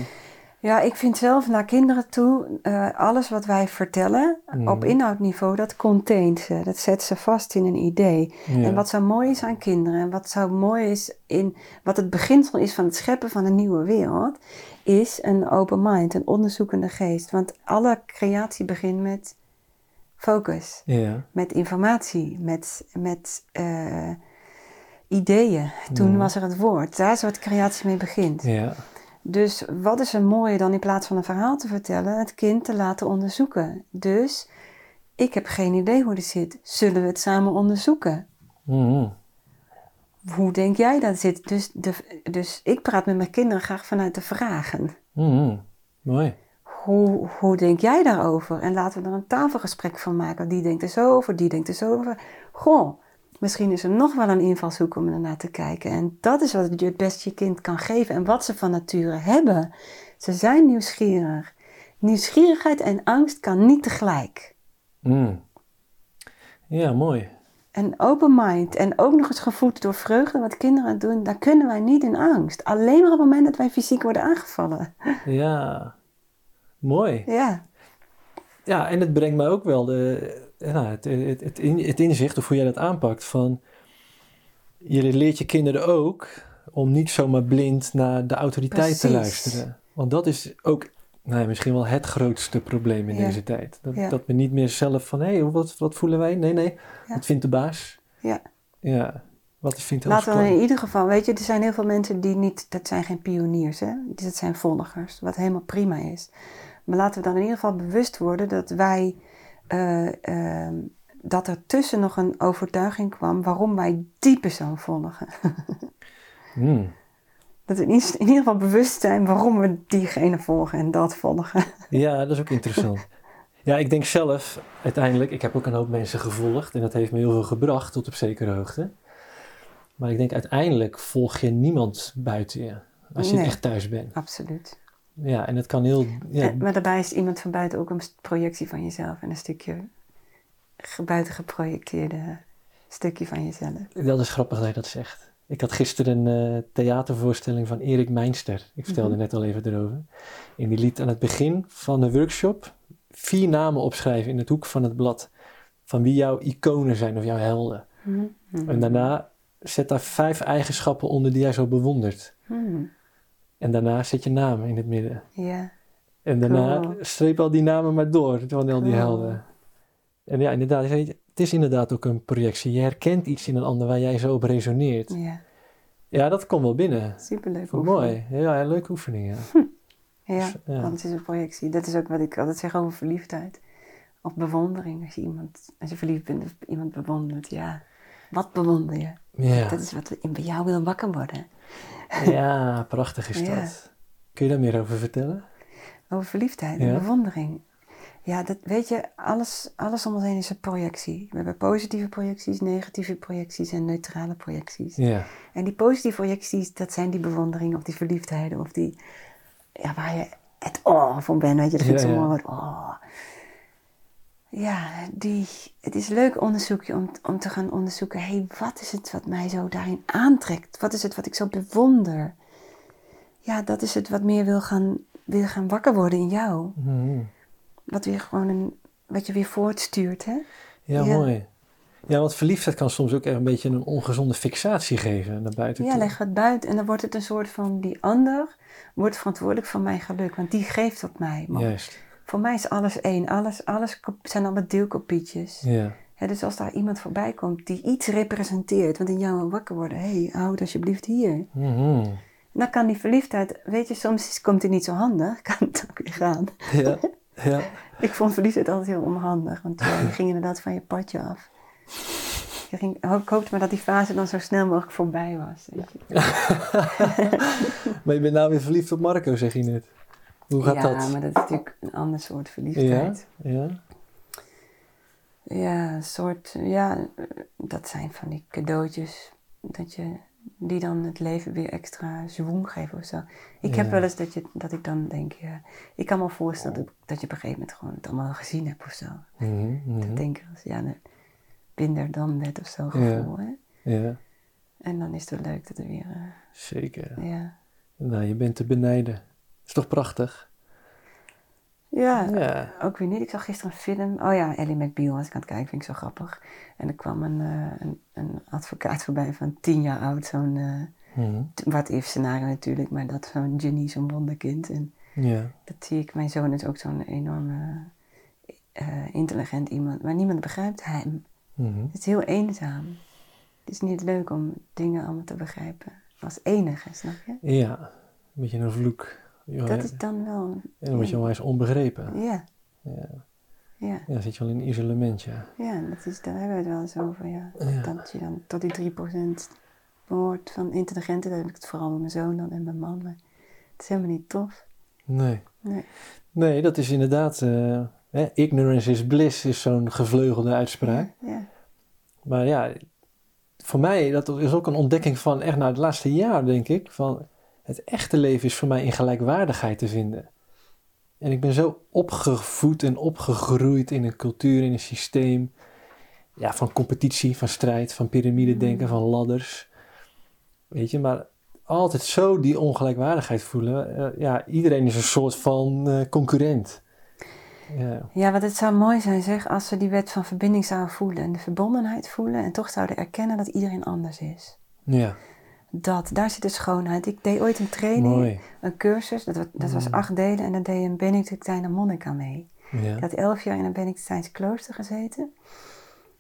ja, ik vind zelf naar kinderen toe, eh, alles wat wij vertellen Mhm. op inhoudniveau, dat containt ze. Dat zet ze vast in een idee. ja, En wat zo mooi is aan kinderen, en wat zo mooi is in, wat het beginsel is van het scheppen van een nieuwe wereld, is een open mind, een onderzoekende geest. Want alle creatie begint met focus. ja, met informatie, met, met eh, ideeën. Toen was er het woord. Daar is wat creatie mee begint. ja, Dus wat is er mooier dan in plaats van een verhaal te vertellen, het kind te laten onderzoeken. Dus ik heb geen idee hoe dit zit. Zullen we het samen onderzoeken? Mhm. Hoe denk jij dat het zit? Dus, de, dus ik praat met mijn kinderen graag vanuit de vragen. Mhm. mooi. Hoe, hoe denk jij daarover? En laten we er een tafelgesprek van maken. Die denkt er zo over, die denkt er zo over. Goh, misschien is er nog wel een invalshoek om ernaar te kijken. En dat is wat je het best je kind kan geven. En wat ze van nature hebben. Ze zijn nieuwsgierig. Nieuwsgierigheid en angst kan niet tegelijk. Mm. Ja, mooi. En open mind en ook nog eens gevoed door vreugde, wat kinderen doen, daar kunnen wij niet in angst. Alleen maar op het moment dat wij fysiek worden aangevallen. Ja, mooi. Ja, Ja, en het brengt mij ook wel de, ja, het, het, het, in- het inzicht, of hoe jij dat aanpakt, van je leert je kinderen ook om niet zomaar blind naar de autoriteit te luisteren. Want dat is ook nou misschien wel het grootste probleem in Ja. deze tijd. Dat, Ja. dat we niet meer zelf van, hé, wat, wat voelen wij? Nee, nee, Ja. wat vindt de baas? ja. Ja, wat vindt Laten we in ieder geval, weet je, er zijn heel veel mensen die niet, dat zijn geen pioniers, hè? Dat zijn volgers, wat helemaal prima is. Maar laten we dan in ieder geval bewust worden dat wij, eh, ehm, dat er tussen nog een overtuiging kwam waarom wij die persoon volgen. Hmm. Dat we in ieder in ieder geval bewust zijn waarom we diegene volgen en dat volgen. Ja, dat is ook interessant. Ja, ik denk zelf uiteindelijk, ik heb ook een hoop mensen gevolgd en dat heeft me heel veel gebracht tot op zekere hoogte. Maar ik denk uiteindelijk volg je niemand buiten je, als je Nee. echt thuis bent. Absoluut. Ja, en het kan heel, ja, Eh, Maar daarbij is iemand van buiten ook een projectie van jezelf en een stukje ge- buiten geprojecteerde stukje van jezelf. dat is grappig dat je dat zegt. Ik had gisteren een eh, theatervoorstelling van Erik Meinster. Ik vertelde Mhm. net al even erover. En die liet aan het begin van de workshop vier namen opschrijven in het hoek van het blad. Van wie jouw iconen zijn of jouw helden. Mhm. En daarna zet daar vijf eigenschappen onder die jij zo bewondert. Mhm. En daarna zet je namen in het midden. Ja, En daarna Cool. streep al die namen maar door van al die Cool. helden. En ja, inderdaad, het is inderdaad ook een projectie. Je herkent iets in een ander waar jij zo op resoneert. ja. Ja, dat komt wel binnen. superleuk. Mooi. Ja, leuke oefening. Ja. Ja, Ja. want het is een projectie. Dat is ook wat ik altijd zeg over verliefdheid. Of bewondering. Als je, iemand, als je verliefd bent of iemand bewondert, ja. Wat bewonder je? Ja, Dat is wat in- bij jou wil wakker worden. Ja prachtig is Ja. dat. Kun je daar meer over vertellen? Over verliefdheid Ja. en bewondering. Ja, dat weet je, alles, alles om ons heen is een projectie. We hebben positieve projecties, negatieve projecties en neutrale projecties. Ja, En die positieve projecties, dat zijn die bewonderingen of die verliefdheden of die, ja, waar je het oh van bent, weet je, dat vind ik Ja, zo mooi. Oh. Ja, die, het is een leuk onderzoekje om, om te gaan onderzoeken, hé, hey, wat is het wat mij zo daarin aantrekt? Wat is het wat ik zo bewonder? Ja, dat is het wat meer wil gaan, wil gaan wakker worden in jou. Mhm. Wat weer gewoon een, wat je weer voortstuurt, hè? ja, Ja. mooi. Ja, want verliefdheid kan soms ook een beetje een ongezonde fixatie geven naar buiten Ja, toe. leg het buiten en dan wordt het een soort van die ander wordt verantwoordelijk voor mijn geluk, want die geeft het mij. Maar Juist, Voor mij is alles één, alles, alles zijn allemaal deelkopietjes. ja. Dus als daar iemand voorbij komt die iets representeert, wat in jou wakker worden, hé, hey, houd alsjeblieft hier. Mhm. Dan kan die verliefdheid, weet je, soms komt die niet zo handig, kan het ook weer gaan. Ja, ja. Ik vond verliefdheid altijd heel onhandig, want ja, je ging inderdaad van je padje af. Je ging, ik hoopte maar dat die fase dan zo snel mogelijk voorbij was. weet je. Maar je bent nou weer verliefd op Marco, zeg je net. Hoe gaat ja, dat? maar dat is natuurlijk een ander soort Ja, verliefdheid. ja. Ja, een soort, ja, dat zijn van die cadeautjes. Dat je, die dan het leven weer extra zwoem geven of zo. Ik heb Ja. wel eens dat, je, dat ik dan denk, ja, ik kan me voorstellen dat, dat je op een gegeven moment gewoon het allemaal gezien hebt of zo. Mhm. Dat denk ik als, ja, een binder dan net of zo gevoel, hè. Ja, En dan is het leuk dat er weer, eh, zeker. ja. Nou, je bent te benijden. Is toch prachtig? Ja, Ja. ook weer niet. Ik zag gisteren een film. Oh ja, Ellie McBeal was ik aan het kijken. Vind ik zo grappig. En er kwam een, eh, een, een advocaat voorbij van tien jaar oud. Zo'n eh, Mhm. wat if scenario natuurlijk. Maar dat zo'n genie, zo'n wonderkind. En Ja. dat zie ik. Mijn zoon is ook zo'n enorme eh, intelligent iemand. Maar niemand begrijpt hem. Mhm. Het is heel eenzaam. Het is niet leuk om dingen allemaal te begrijpen. Als enige, snap je? Ja, een beetje een vloek. Ja, Dat is dan wel... En dan word je onwijs onbegrepen. Ja, Ja. ja. ja, dan zit je wel in isolement, ja. Ja, dat is, daar hebben we het wel eens over, ja. Ja. Dat je dan tot die 3% behoort van intelligenten. Daar heb ik het vooral met mijn zoon dan en mijn man. Maar het is helemaal niet tof. Nee. Nee. Nee, dat is inderdaad... eh, hè, ignorance is bliss is zo'n gevleugelde uitspraak. Ja, Maar ja, voor mij, dat is ook een ontdekking van echt na het laatste jaar, denk ik. Van het echte leven is voor mij in gelijkwaardigheid te vinden. En ik ben zo opgevoed en opgegroeid in een cultuur, in een systeem. Ja, van competitie, van strijd, van piramidedenken, van ladders. Weet je, maar altijd zo die ongelijkwaardigheid voelen. Eh, ja, iedereen is een soort van eh, concurrent. Ja. ja, wat het zou mooi zijn zeg, als we die wet van verbinding zouden voelen en de verbondenheid voelen en toch zouden erkennen dat iedereen anders is. Ja. Dat, daar zit de schoonheid. Ik deed ooit een training, mooi. een cursus, dat, dat was mm. acht delen en daar deed een Benedictijner monnik aan mee. Ja. Ik had elf jaar in een Benedictijns klooster gezeten.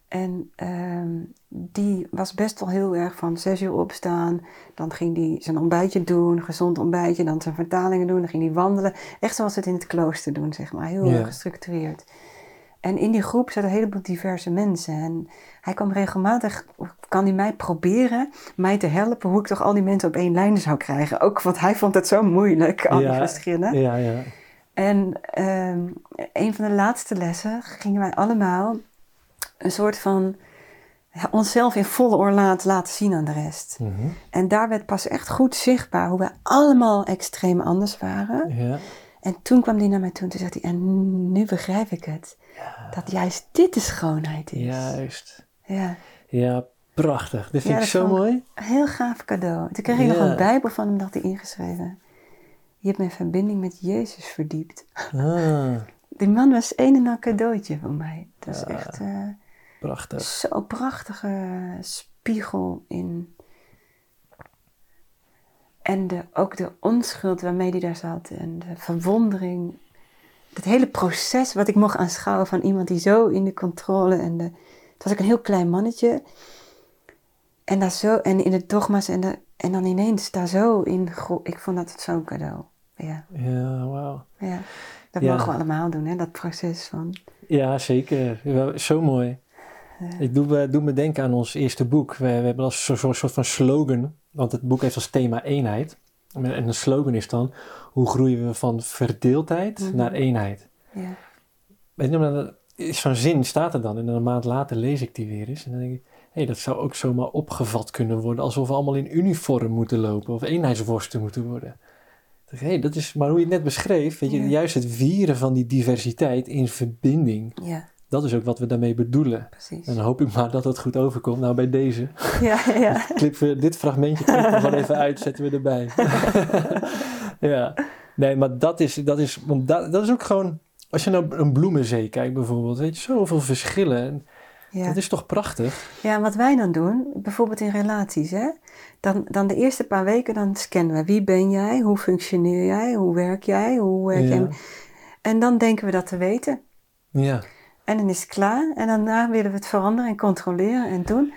En ehm, die was best wel heel erg van zes uur opstaan. Dan ging hij zijn ontbijtje doen, gezond ontbijtje. Dan zijn vertalingen doen. Dan ging hij wandelen. Echt zoals het in het klooster doen, zeg maar. Heel gestructureerd. En in die groep zaten een heleboel diverse mensen. En hij kwam regelmatig, kan hij mij proberen, mij te helpen hoe ik toch al die mensen op één lijn zou krijgen. Ook, want hij vond het zo moeilijk, al die verschillen. Ja, ja. En um, een van de laatste lessen gingen wij allemaal een soort van ja, onszelf in volle oorlaat laten zien aan de rest. Mhm. En daar werd pas echt goed zichtbaar hoe wij allemaal extreem anders waren. Ja. En toen kwam hij naar mij toe en toen zei hij, en nu begrijp ik het. Dat juist dit de schoonheid is. Juist. Ja. Ja, prachtig. Dit vind ik zo mooi. heel gaaf cadeau. Toen kreeg ik nog een bijbel van hem, dat hij ingeschreven. Je hebt mijn verbinding met Jezus verdiept. Ah. Die man was een en al cadeautje voor mij. Dat is echt... Uh, prachtig. Zo'n prachtige spiegel in... En de, ook de onschuld waarmee hij daar zat. En de verwondering. Het hele proces wat ik mocht aanschouwen van iemand die zo in de controle en de... Het was ook een heel klein mannetje. En daar zo... En in de dogma's en, de, en dan ineens daar zo in... Ik vond dat zo'n cadeau. Ja. Ja, wauw. Ja. Dat mogen we allemaal doen, hè, dat proces van. Ja, zeker. Zo mooi. Ik doe, doe me denken aan ons eerste boek. We, we hebben als zo, soort van slogan, want het boek heeft als thema eenheid. En een slogan is dan, hoe groeien we van verdeeldheid mhm. naar eenheid? Ja. Weet je, zo'n zin staat er dan en een maand later lees ik die weer eens. En dan denk ik, hé, hey, dat zou ook zomaar opgevat kunnen worden alsof we allemaal in uniform moeten lopen of eenheidsworsten moeten worden hey, dat is maar hoe je het net beschreef, weet je, juist het vieren van die diversiteit in verbinding. Ja. Dat is ook wat we daarmee bedoelen. Precies. En dan hoop ik maar dat het goed overkomt. Nou, bij deze. Ja, ja. We dit fragmentje knippen we gewoon even uit, zetten we erbij. ja. Nee, maar dat is, dat is, want dat, dat is ook gewoon, als je naar een bloemenzee kijkt bijvoorbeeld, weet je, zoveel verschillen. Ja. Dat is toch prachtig? Ja, wat wij dan doen, bijvoorbeeld in relaties, hè, dan, dan de eerste paar weken dan scannen we wie ben jij, hoe functioneer jij, hoe werk jij, hoe werk jij. En dan denken we dat te weten. Ja. En dan is het klaar en daarna willen we het veranderen en controleren en doen.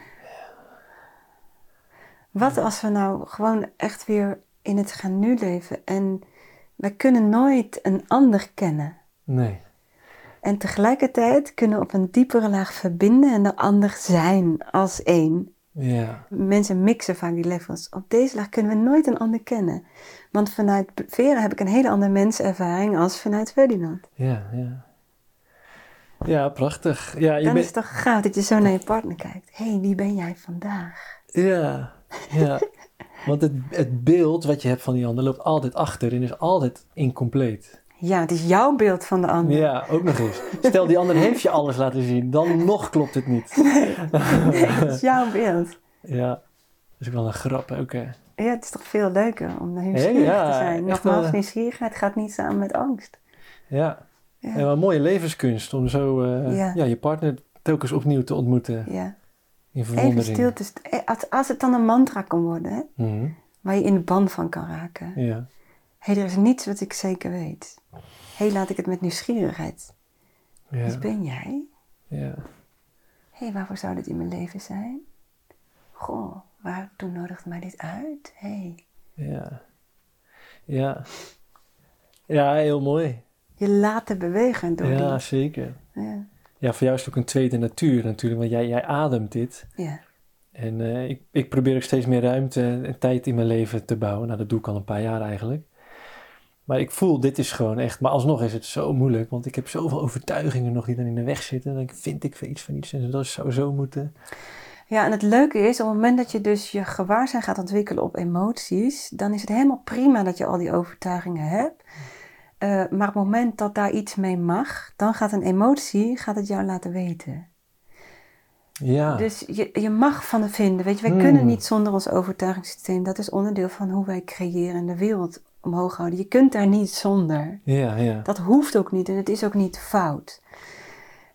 Wat als we nou gewoon echt weer in het gaan nu leven en wij kunnen nooit een ander kennen. Nee. En tegelijkertijd kunnen we op een diepere laag verbinden en de ander zijn als één. Ja. Mensen mixen vaak die levels. Op deze laag kunnen we nooit een ander kennen. Want vanuit Vera heb ik een hele andere menservaring als vanuit Ferdinand. Ja, ja. Ja, prachtig. Ja, je Dan is het toch gaaf dat je zo naar je partner kijkt. Hé, hey, wie ben jij vandaag? Ja, ja. Want het, het beeld wat je hebt van die ander loopt altijd achter en is altijd incompleet. Ja, het is jouw beeld van de ander. Ja, ook nog eens. Stel, die ander heeft je alles laten zien, dan nog klopt het niet. Nee, het is jouw beeld. Ja, dat is ook wel een grap hè? Ja, het is toch veel leuker om nieuwsgierig ja, te zijn. Nogmaals, uh, nieuwsgierigheid gaat niet samen met angst. Ja, ja. En een mooie levenskunst om zo uh, ja. je partner telkens opnieuw te ontmoeten. Ja. In verwondering. Even stil te eh, als het dan een mantra kan worden, hè? Mm waar je in de band van kan raken. Ja. Hé, hey, er is niets wat ik zeker weet. Hé, hey, laat ik het met nieuwsgierigheid. Ja. Wie ben jij? Ja. Hé, hey, waarvoor zou dit in mijn leven zijn? Goh, waartoe nodigde mij dit uit? Hé. Hey. Ja. Ja. Ja, heel mooi. Je laten bewegen door Ja, die... zeker. Ja. Ja, voor jou is het ook een tweede natuur natuurlijk, want jij, jij ademt dit. Ja. En uh, ik, ik probeer ook steeds meer ruimte en tijd in mijn leven te bouwen. Nou, dat doe ik al een paar jaar eigenlijk. Maar ik voel, dit is gewoon echt. Maar alsnog is het zo moeilijk. Want ik heb zoveel overtuigingen nog die dan in de weg zitten. Dan vind ik iets van iets en dat zou zo moeten. Ja, en het leuke is, op het moment dat je dus je gewaarzijn gaat ontwikkelen op emoties, dan is het helemaal prima dat je al die overtuigingen hebt. Eh, maar op het moment dat daar iets mee mag, dan gaat een emotie gaat het jou laten weten. Ja. Dus je, je mag van het vinden. Weet je, wij Hmm. kunnen niet zonder ons overtuigingssysteem. Dat is onderdeel van hoe wij creëren en de wereld omhoog houden. Je kunt daar niet zonder. ja, ja. Dat hoeft ook niet en het is ook niet fout.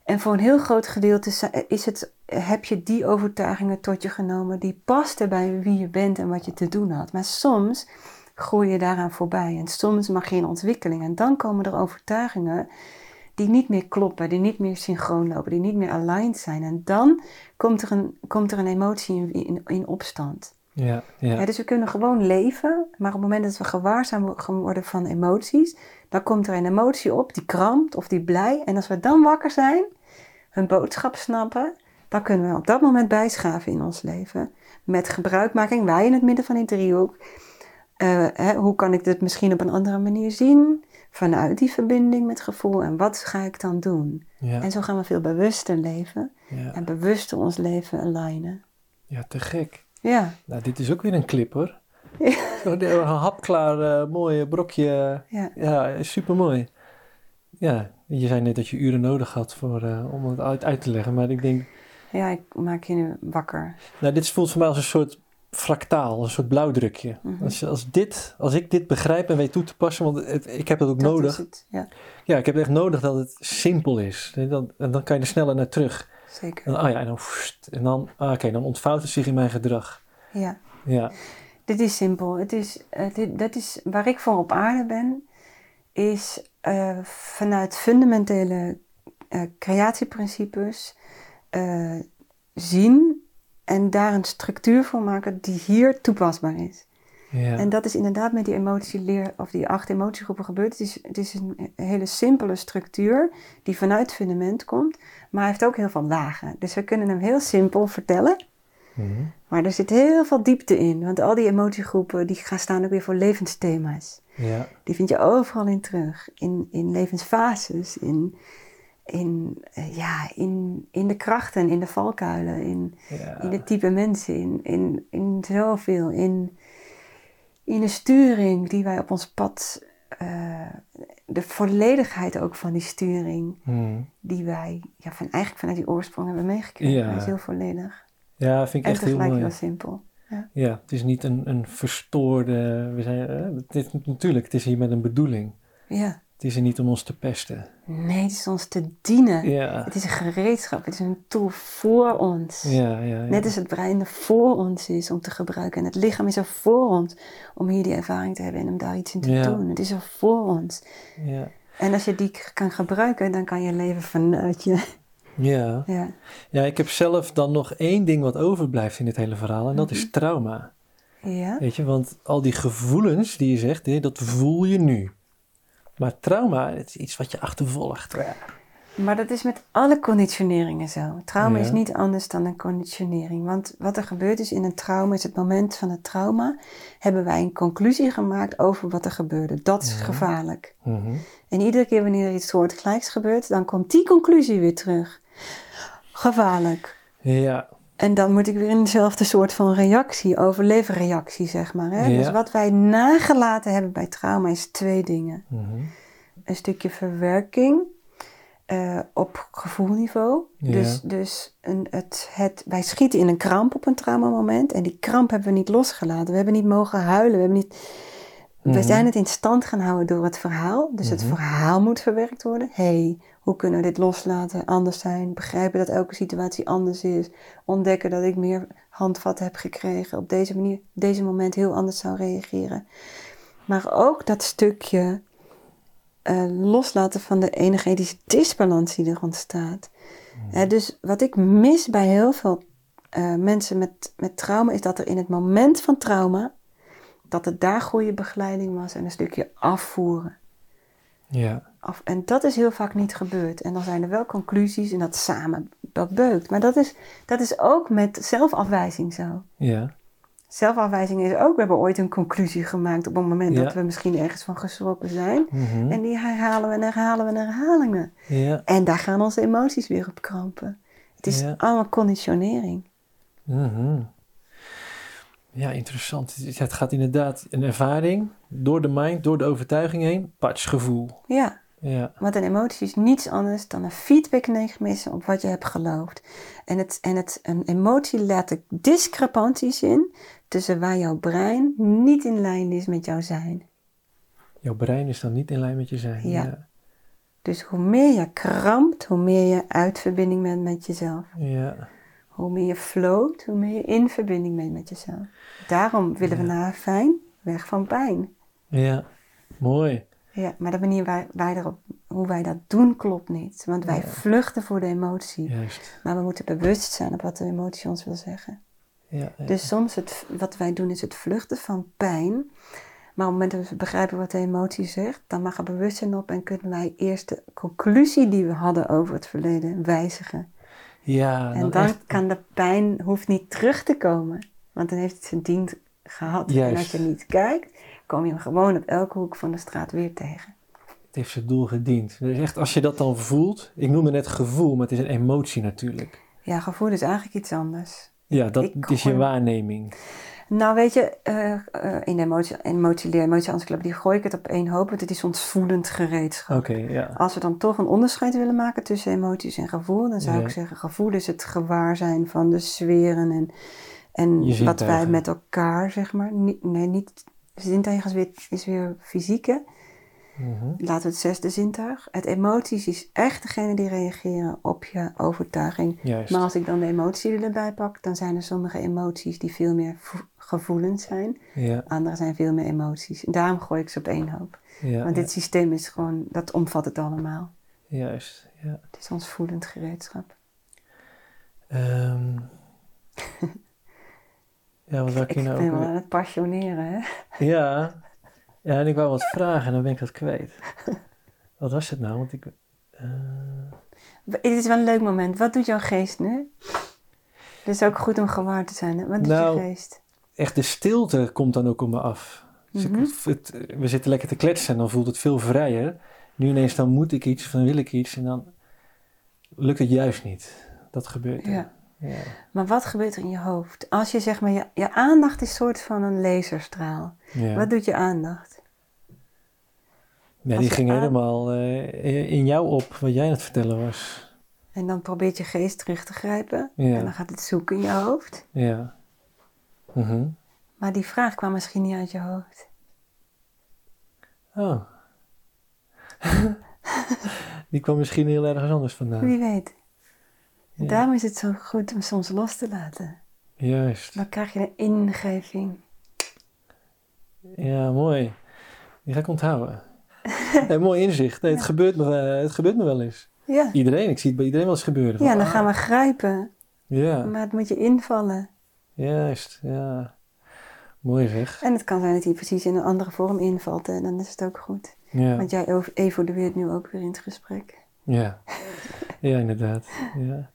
En voor een heel groot gedeelte is het, heb je die overtuigingen tot je genomen die pasten bij wie je bent en wat je te doen had. Maar soms groei je daaraan voorbij en soms mag je in ontwikkeling. En dan komen er overtuigingen die niet meer kloppen, die niet meer synchroon lopen, die niet meer aligned zijn. En dan komt er een, komt er een emotie in, in, in opstand. Ja, ja. Ja, dus we kunnen gewoon leven, maar op het moment dat we gewaarzaam worden van emoties, dan komt er een emotie op die krampt of die blij. En als we dan wakker zijn, hun boodschap snappen, dan kunnen we op dat moment bijschaven in ons leven. Met gebruikmaking, wij in het midden van die driehoek. Eh, hè, hoe kan ik dit misschien op een andere manier zien? Vanuit die verbinding met gevoel. En wat ga ik dan doen? ja, En zo gaan we veel bewuster leven. ja. En bewuster ons leven alignen. ja, te gek. Ja, Nou, dit is ook weer een clip hoor. Ja. Een hapklaar, eh, mooi brokje. ja. Ja, super mooi. Ja, je zei net dat je uren nodig had voor, eh, om het uit, uit te leggen. Maar ik denk, ja, ik maak je nu wakker. nou, dit voelt voor mij als een soort fractaal, een soort blauwdrukje. Mhm. als, als, dit, als ik dit begrijp en weet toe te passen, want het- ik heb dat ook Dat nodig. het. Ja, Ja, ik heb echt nodig dat het simpel is. En dan, en dan kan je er sneller naar terug. zeker. En, ah ja, en dan, en dan, ah, oké, dan ontvouwt het zich in mijn gedrag. Ja. Ja, Dit is simpel. Het is, dit, dat is waar ik voor op aarde ben, is eh, vanuit fundamentele eh, creatieprincipes eh, zien en daar een structuur voor maken die hier toepasbaar is. ja, En dat is inderdaad met die emotieleer of die acht emotiegroepen gebeurd. Het is, het is een hele simpele structuur die vanuit het fundament komt, maar hij heeft ook heel veel lagen. Dus we kunnen hem heel simpel vertellen. Mhm. Maar er zit heel veel diepte in, want al die emotiegroepen die gaan staan ook weer voor levensthema's. ja, Die vind je overal in terug, in, in levensfases, in, in, eh, ja, in, in de krachten, in de valkuilen, in, ja. in het type mensen, in, in, in zoveel, in, in de sturing die wij op ons pad, eh, de volledigheid ook van die sturing Mhm. die wij ja, van, eigenlijk vanuit die oorsprong hebben meegekregen. Ja. Dat is heel volledig. Ja, vind ik En echt heel tegelijk mooi. heel simpel. Ja, het is niet een, een verstoorde. We zijn, eh, het is, natuurlijk, het is hier met een bedoeling. Ja. Het is er niet om ons te pesten. Nee, het is ons te dienen. Ja, Het is een gereedschap, het is een tool voor ons. ja, ja. ja. Net als het brein er voor ons is om te gebruiken. En het lichaam is er voor ons om hier die ervaring te hebben en om daar iets in te Ja. doen. Het is er voor ons. Ja, En als je die kan gebruiken, dan kan je leven vanuit je. ja. Ja, ja, ik heb zelf dan nog één ding wat overblijft in dit hele verhaal. En dat is trauma. ja. Weet je, want al die gevoelens die je zegt, dat voel je nu. Maar trauma, het is iets wat je achtervolgt. Maar dat is met alle conditioneringen zo. Trauma Ja. is niet anders dan een conditionering. Want wat er gebeurt is in een trauma, is het moment van het trauma, hebben wij een conclusie gemaakt over wat er gebeurde. Dat is Ja. gevaarlijk. Mhm. En iedere keer wanneer er iets soortgelijks gebeurt, dan komt die conclusie weer terug. Gevaarlijk. Ja, En dan moet ik weer in dezelfde soort van reactie, overlevenreactie zeg maar. Hè? Ja. Dus wat wij nagelaten hebben bij trauma is twee dingen. mhm. Een stukje verwerking eh, op gevoelniveau. Ja. Dus, dus een, het, het, wij schieten in een kramp op een traumamoment. En die kramp hebben we niet losgelaten. We hebben niet mogen huilen. We, hebben niet, Mhm. we zijn het in stand gaan houden door het verhaal. Dus het Mhm. verhaal moet verwerkt worden. hey, hoe kunnen we dit loslaten, anders zijn? Begrijpen dat elke situatie anders is. Ontdekken dat ik meer handvat heb gekregen. Op deze manier, op deze moment heel anders zou reageren. Maar ook dat stukje eh, loslaten van de energetische disbalans die er ontstaat. Eh, dus wat ik mis bij heel veel eh, mensen met, met trauma, is dat er in het moment van trauma, dat er daar goede begeleiding was en een stukje afvoeren. ja, Af, en dat is heel vaak niet gebeurd. En dan zijn er wel conclusies en dat samen, dat beukt. Maar dat is, dat is ook met zelfafwijzing zo. ja, Zelfafwijzing is ook, we hebben ooit een conclusie gemaakt op het moment Ja. dat we misschien ergens van geschrokken zijn. mhm. En die herhalen we en herhalen we en herhalen we. ja, En daar gaan onze emoties weer op krampen. Het is Ja. allemaal conditionering. mhm. Ja, interessant. Het gaat inderdaad een ervaring door de mind, door de overtuiging heen, patch gevoel. Ja, Ja, want een emotie is niets anders dan een feedbackmechanisme op wat je hebt geloofd. En, het, en het, een emotie laat de discrepanties in tussen waar jouw brein niet in lijn is met jouw zijn. jouw brein is dan niet in lijn met je zijn. Ja. Ja, Dus hoe meer je krampt, hoe meer je uit verbinding bent met jezelf. ja. Hoe meer je float, hoe meer je in verbinding bent met jezelf. Daarom willen we naar fijn, weg van pijn. ja. mooi. Ja, maar de manier waar wij erop, hoe wij dat doen klopt niet. Want wij Ja. vluchten voor de emotie. Juist. Maar we moeten bewust zijn op wat de emotie ons wil zeggen. Ja, ja. Dus soms het, wat wij doen is het vluchten van pijn. Maar op het moment dat we begrijpen wat de emotie zegt, dan mag er bewustzijn op en kunnen wij eerst de conclusie die we hadden over het verleden wijzigen. ja, en dan echt- kan de pijn hoeft niet terug te komen. Want dan heeft het zijn dienst gehad. En als je niet kijkt, kom je hem gewoon op elke hoek van de straat weer tegen. Het heeft zijn doel gediend. Dus echt, als je dat dan voelt, ik noemde net gevoel, maar het is een emotie natuurlijk. Ja, gevoel is eigenlijk iets anders. Ja, dat Ik is je waarneming. Nou, weet je, eh, eh, in de emotie, emotieleer, emotie-encyclopedie gooi ik het op één hoop, want het is ons voelend gereedschap. Oké, ja. Als we dan toch een onderscheid willen maken tussen emoties en gevoel, dan zou Ja. ik zeggen, gevoel is het gewaarzijn van de sferen en, en wat wij met elkaar, zeg maar. Nee, niet, zintuigen is weer, is weer fysieke. Mhm. Laten we het zesde zintuig. Het emoties is echt degene die reageren op je overtuiging. Juist. Maar als ik dan de emotie erbij pak, dan zijn er sommige emoties die veel meer vo- gevoelend zijn. Ja, Andere zijn veel meer emoties. En daarom gooi ik ze op één hoop. ja, Want ja. dit systeem is gewoon, dat omvat het allemaal. juist. Ja. Het is ons voelend gereedschap. Ehm. ja, wat ik Ik hier ben nou wel weer- aan het passioneren, hè? Ja. ja, en ik wou wat vragen en dan ben ik dat kwijt. Wat was het nou? Want ik... eh, Het is wel een leuk moment. Wat doet jouw geest nu? Het is ook goed om gewaar te zijn. Hè? Wat doet Nou, je geest? echt de stilte komt dan ook op me af. Dus ik- Mhm. het- we zitten lekker te kletsen en dan voelt het veel vrijer. Nu ineens dan moet ik iets of dan wil ik iets en dan lukt het juist niet. Dat gebeurt er. Ja. Ja. Maar wat gebeurt er in je hoofd? Als je zeg maar, je, je aandacht is een soort van een laserstraal. Ja. Wat doet je aandacht? Ja, die ging helemaal eh, in jou op wat jij aan het vertellen was. En dan probeert je geest terug te grijpen. Ja. En dan gaat het zoeken in je hoofd. Ja. Mhm. Maar die vraag kwam misschien niet uit je hoofd. Oh. die kwam misschien heel ergens anders vandaan. Wie weet. En Ja. daarom is het zo goed om soms los te laten. Juist. Dan krijg je een ingeving. Ja, mooi. Die ga ik onthouden. mooi inzicht. Nee, het, gebeurt me, eh, het gebeurt me wel eens. Ja. Iedereen, ik zie het bij iedereen wel eens gebeuren. Van, Ja, dan ah, gaan we grijpen. Ja, Maar het moet je invallen. juist. Ja. Mooi zeg. En het kan zijn dat hij precies in een andere vorm invalt. En dan is het ook goed. Ja, Want jij ev- evolueert nu ook weer in het gesprek. ja. ja inderdaad. Ja.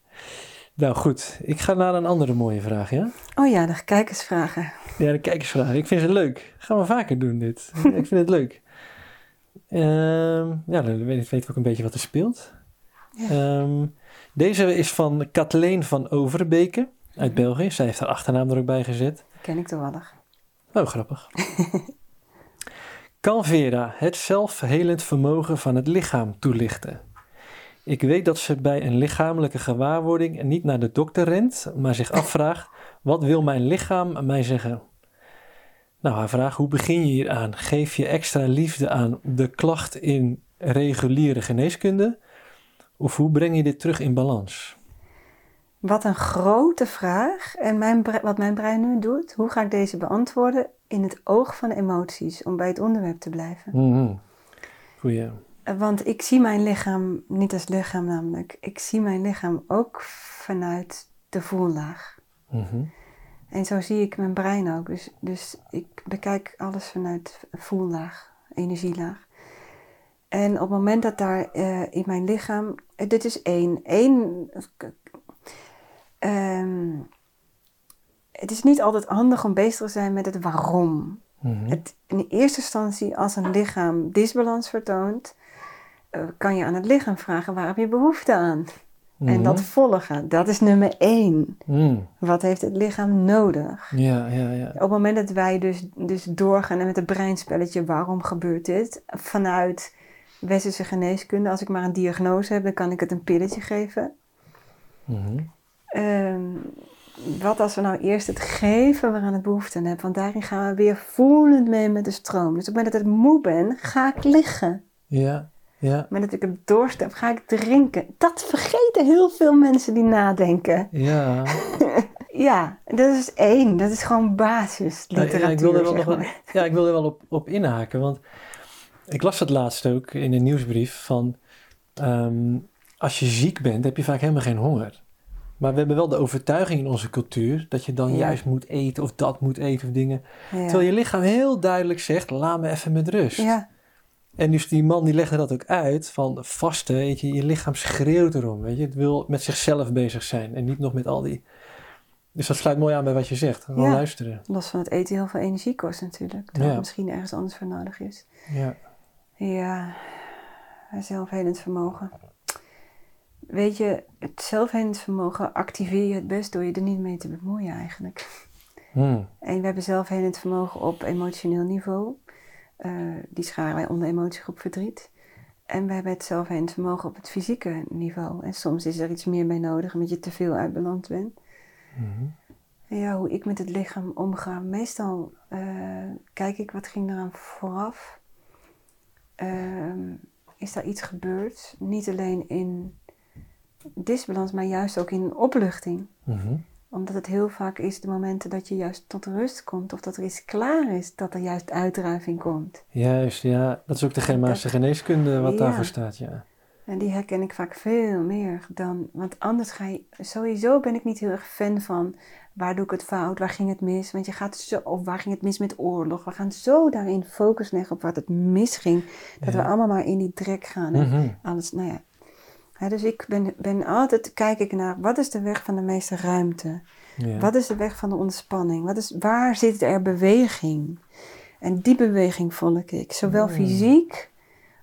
Nou goed, ik ga naar een andere mooie vraag, ja? Oh ja, de kijkersvragen. Ja, de kijkersvraag. Ik vind ze leuk. Gaan we vaker doen dit. ik vind het leuk. Ehm, ja, dan weet- weten we ook een beetje wat er speelt. Ja. Ehm, deze is van Kathleen van Overbeke uit Mhm. België. Zij heeft haar achternaam er ook bij gezet. Ken ik toevallig. Oh, grappig. kan Vera het zelfhelend vermogen van het lichaam toelichten? Ik weet dat ze bij een lichamelijke gewaarwording niet naar de dokter rent, maar zich afvraagt: wat wil mijn lichaam mij zeggen? Nou, haar vraag: hoe begin je hier aan? Geef je extra liefde aan de klacht in reguliere geneeskunde? Of hoe breng je dit terug in balans? Wat een grote vraag. En mijn wat mijn brein nu doet, hoe ga ik deze beantwoorden in het oog van de emoties, om bij het onderwerp te blijven. Mhm. Goeie. Want ik zie mijn lichaam niet als lichaam namelijk. Ik zie mijn lichaam ook vanuit de voellaag. Mhm. En zo zie ik mijn brein ook. Dus, dus ik bekijk alles vanuit voellaag, energielaag. En op het moment dat daar eh, in mijn lichaam, eh, dit is één, één, ehm, het is niet altijd handig om bezig te zijn met het waarom. Mhm. Het, in eerste instantie, als een lichaam disbalans vertoont, kan je aan het lichaam vragen waar heb je behoefte aan? En Mhm. dat volgen, dat is nummer één. Mm. Wat heeft het lichaam nodig? Ja, ja, ja. Op het moment dat wij dus, dus doorgaan en met het breinspelletje, waarom gebeurt dit? Vanuit westerse geneeskunde, als ik maar een diagnose heb, dan kan ik het een pilletje geven. Mhm. Ehm, wat als we nou eerst het geven waaraan het behoefte aan hebben? Want daarin gaan we weer voelend mee met de stroom. Dus op het moment dat ik moe ben, ga ik liggen. Ja, ja, moment dat ik het dorst heb, ga ik drinken. Dat vergeten heel veel mensen die nadenken. ja. Ja, dat is één. Dat is gewoon basisliteratuur. Ja, ik wil er wel, nog wel, maar. ja, ik wil er wel op, op inhaken, want ik las het laatst ook in een nieuwsbrief van ehm, als je ziek bent heb je vaak helemaal geen honger. Maar we hebben wel de overtuiging in onze cultuur dat je dan Ja. juist moet eten of dat moet eten of dingen. Ja. Terwijl je lichaam heel duidelijk zegt, laat me even met rust. Ja, En dus die man die legde dat ook uit van vasten, weet je, je lichaam schreeuwt erom, weet je. Het wil met zichzelf bezig zijn en niet nog met al die... Dus dat sluit mooi aan bij wat je zegt, gewoon Ja. luisteren. los van het eten heel veel energie kost natuurlijk. Terwijl Ja. misschien ergens anders voor nodig is. Ja, Ja, zelfhelend vermogen. Weet je, het zelfhelend vermogen activeer je het best door je er niet mee te bemoeien eigenlijk. Hmm. En we hebben zelfhelend vermogen op emotioneel niveau. Eh, die scharen wij onder emotiegroep verdriet. En we hebben het zelfhelend vermogen op het fysieke niveau. En soms is er iets meer bij nodig omdat je te veel uitbeland bent. Mhm. Ja, hoe ik met het lichaam omga. Meestal eh, kijk ik wat ging eraan vooraf. Ehm, is daar iets gebeurd? Niet alleen in disbalans, maar juist ook in opluchting. Mhm. Omdat het heel vaak is de momenten dat je juist tot rust komt. Of dat er iets klaar is, dat er juist uitdruiving komt. Juist, ja. Dat is ook de Germaanse geneeskunde wat Ja. daarvoor staat, ja. En die herken ik vaak veel meer dan. Want anders ga je. Sowieso ben ik niet heel erg fan van. Waar doe ik het fout? Waar ging het mis? Want je gaat zo. Of waar ging het mis met oorlog? We gaan zo daarin focus leggen op wat het misging. Dat Ja. we allemaal maar in die drek gaan. En Mhm. alles, nou ja. Dus ik ben, ben altijd. Kijk ik naar. Wat is de weg van de meeste ruimte? ja. Wat is de weg van de ontspanning? Wat is, waar zit er beweging? En die beweging volg ik. Zowel fysiek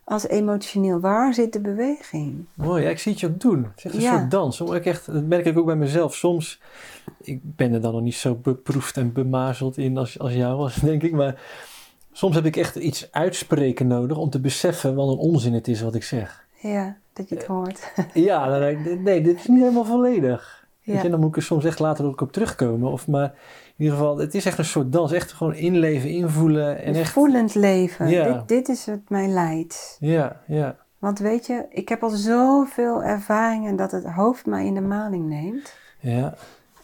als emotioneel. Waar zit de beweging? Mooi, ja, ik zie het je ook doen. Het is echt een Ja. soort dans. Ik echt, dat merk ik ook bij mezelf. Soms, ik ben er dan nog niet zo beproefd en bemazeld in als, als jou was, denk ik. Maar soms heb ik echt iets uitspreken nodig om te beseffen wat een onzin het is wat ik zeg. Ja, dat je het hoort. Ja, dan denk ik, nee, dit is niet helemaal volledig. Ja. je, dan moet ik er soms echt later ook op terugkomen. Of maar in ieder geval, het is echt een soort dans. Echt gewoon inleven, invoelen. En Dus echt, voelend leven. Ja. Dit, dit is wat mij leidt. ja, ja. Want weet je, ik heb al zoveel ervaringen dat het hoofd mij in de maling neemt. Ja,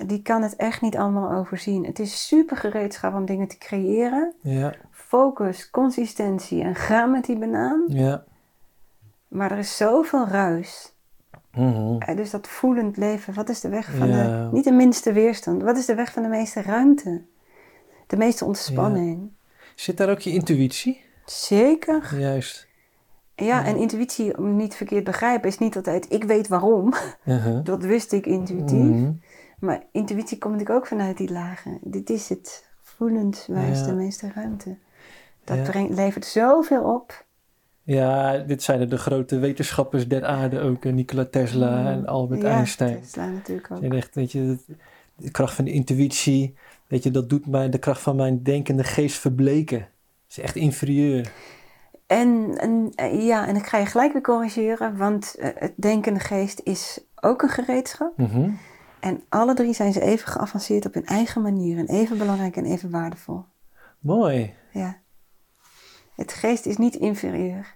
Die kan het echt niet allemaal overzien. Het is super gereedschap om dingen te creëren. ja, Focus, consistentie en ga met die banaan. ja. Maar er is zoveel ruis. Mhm. Eh, Dus dat voelend leven, wat is de weg van Ja. de, niet de minste weerstand, wat is de weg van de meeste ruimte? De meeste ontspanning. Zit daar ook je intuïtie? Zeker. Juist. Ja, en intuïtie, om niet verkeerd begrijpen, is niet altijd ik weet waarom. Uh-huh. Dat wist ik intuïtief. Mhm. Maar intuïtie komt natuurlijk ook vanuit die lagen. Dit is het. Voelend wijst Ja. de meeste ruimte. Dat brengt, levert zoveel op. Ja, dit zijn de grote wetenschappers der aarde ook. eh, Nikola Tesla en Albert ja, Einstein. Tesla natuurlijk ook. En echt, weet je, de kracht van de intuïtie, weet je, dat doet mij de kracht van mijn denkende geest verbleken. Is echt inferieur. En, en eh, ja, en ik ga je gelijk weer corrigeren, want eh, het denkende geest is ook een gereedschap. Mhm. En alle drie zijn ze even geavanceerd op hun eigen manier en even belangrijk en even waardevol. Mooi. Ja. Het geest is niet inferieur.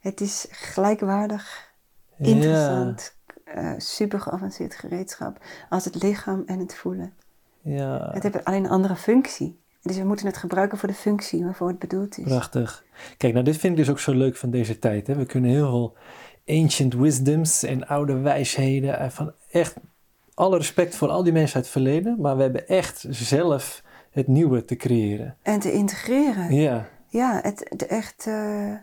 Het is gelijkwaardig, interessant, eh, super geavanceerd gereedschap als het lichaam en het voelen. Ja. Het heeft alleen een andere functie. Dus we moeten het gebruiken voor de functie waarvoor het bedoeld is. prachtig. Kijk, nou dit vind ik dus ook zo leuk van deze tijd. Hè? We kunnen heel veel ancient wisdoms en oude wijsheden. eh, Van echt alle respect voor al die mensen uit het verleden. Maar we hebben echt zelf het nieuwe te creëren. En te integreren. Ja, Ja, het, het echt eh,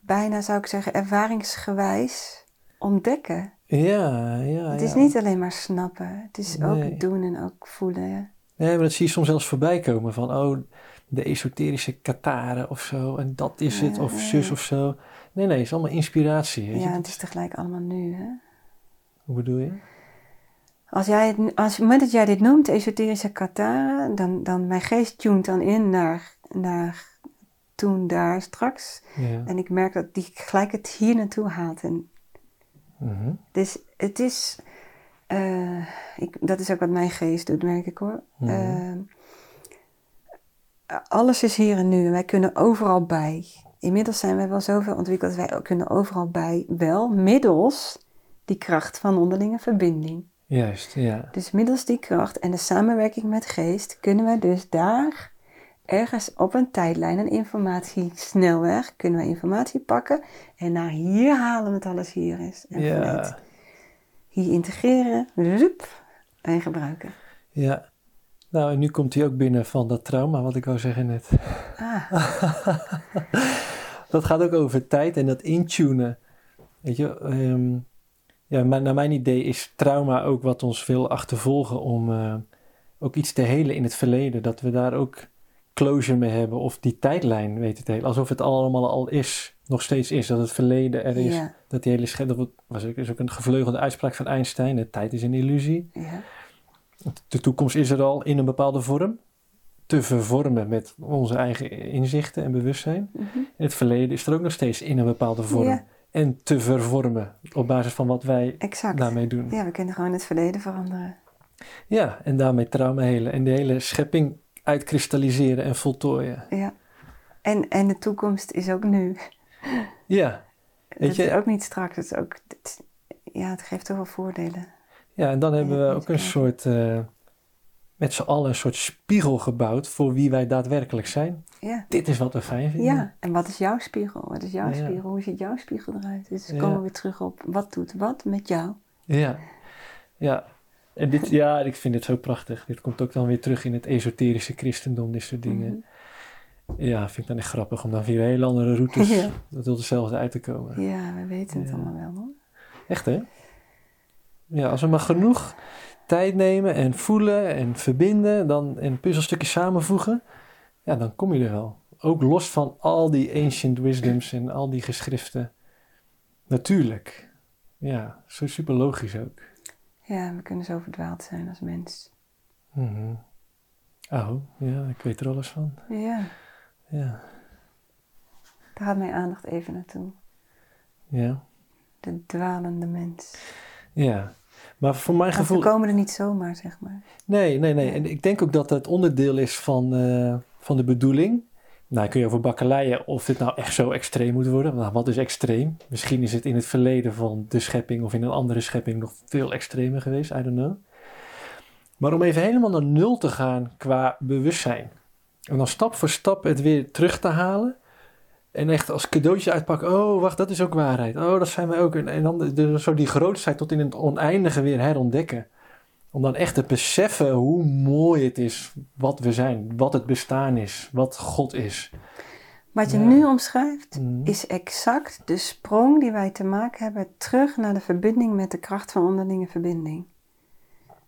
bijna zou ik zeggen ervaringsgewijs ontdekken. ja, ja. het is ja. niet alleen maar snappen, het is Nee. ook doen en ook voelen. ja. Nee, maar dat zie je soms zelfs voorbij komen van, oh, de esoterische Kataren of zo, en dat is het, of zus of zo. Nee, nee, het is allemaal inspiratie. Weet? Ja, het is tegelijk allemaal nu. Hè? Hoe bedoel je? Als jij het, als, op het moment dat jij dit noemt, esoterische katara, dan, dan mijn geest tunt dan in naar, naar toen daar straks. Ja. En ik merk dat die gelijk het hier naartoe haalt. En Mhm. dus het is, eh, ik, dat is ook wat mijn geest doet, merk ik hoor. Mhm. Eh, alles is hier en nu en wij kunnen overal bij. Inmiddels zijn wij wel zoveel ontwikkeld, wij kunnen overal bij, wel middels die kracht van onderlinge verbinding. Juist, ja. Dus middels die kracht en de samenwerking met geest kunnen we dus daar ergens op een tijdlijn, een informatiesnelweg, kunnen we informatie pakken en naar hier halen met alles hier is. En vanuit Ja, hier integreren, zoep, en gebruiken. ja. Nou, en nu komt hij ook binnen van dat trauma, wat ik wou zeggen net. Ah, Dat gaat ook over tijd en dat intunen. Weet je, ehm, ja, maar naar mijn idee is trauma ook wat ons wil achtervolgen om eh, ook iets te helen in het verleden. Dat we daar ook closure mee hebben of die tijdlijn weten te helen. Alsof het allemaal al is, nog steeds is. Dat het verleden er is. ja, Dat die hele schep, dat was ook, is ook een gevleugelde uitspraak van Einstein. De tijd is een illusie. ja, De toekomst is er al in een bepaalde vorm. Te vervormen met onze eigen inzichten en bewustzijn. mhm. En het verleden is er ook nog steeds in een bepaalde vorm. Ja. En te vervormen op basis van wat wij exact. daarmee doen. Ja. Ja, we kunnen gewoon het verleden veranderen. en daarmee trauma helen. En de hele schepping uitkristalliseren en voltooien. Ja. En, en de toekomst is ook nu. Ja, Weet je- is ook niet straks, het is ook, het- ja, het geeft toch wel voordelen. ja en dan hebben we ook een soort, eh, met z'n allen een soort spiegel gebouwd voor wie wij daadwerkelijk zijn. Ja. Dit is wat we fijn vinden. Ja, en wat is jouw spiegel? Wat is jouw Ja. spiegel? Hoe ziet jouw spiegel eruit? Dus Ja. komen we weer terug op wat doet wat met jou? Ja, ja. En dit, ja, ik vind dit zo prachtig. Dit komt ook dan weer terug in het esoterische christendom, dit soort dingen. Mhm. Ja, vind ik dan echt grappig om dan via hele andere routes Ja. tot hetzelfde uit te komen. Ja, we weten het Ja. allemaal wel hoor. Echt hè? Ja, als we maar genoeg tijd nemen en voelen en verbinden dan, en puzzelstukjes samenvoegen, ja, dan kom je er wel. Ook los van al die ancient wisdoms en al die geschriften. Natuurlijk. Ja, zo super logisch ook. Ja, we kunnen zo verdwaald zijn als mens. Mhm. Oh, ja, ik weet er alles van. Ja, Ja, daar gaat mijn aandacht even naartoe. ja, De dwalende mens. ja. Maar voor mijn Want we gevoel... komen er niet zomaar, zeg maar. Nee, nee, nee. En ik denk ook dat het onderdeel is van, eh, van de bedoeling. Nou, kun je over bakkeleien of dit nou echt zo extreem moet worden. Nou, wat is extreem? Misschien is het in het verleden van de schepping of in een andere schepping nog veel extremer geweest. I don't know. Maar om even helemaal naar nul te gaan qua bewustzijn. En dan stap voor stap het weer terug te halen. En echt als cadeautje uitpakken. Oh, wacht, dat is ook waarheid. Oh, dat zijn wij ook. En, dan zo die grootheid tot in het oneindige weer herontdekken. Om dan echt te beseffen hoe mooi het is wat we zijn, wat het bestaan is, wat God is. Wat je Ja. nu omschrijft, Mhm. is exact de sprong die wij te maken hebben terug naar de verbinding met de kracht van onderlinge verbinding.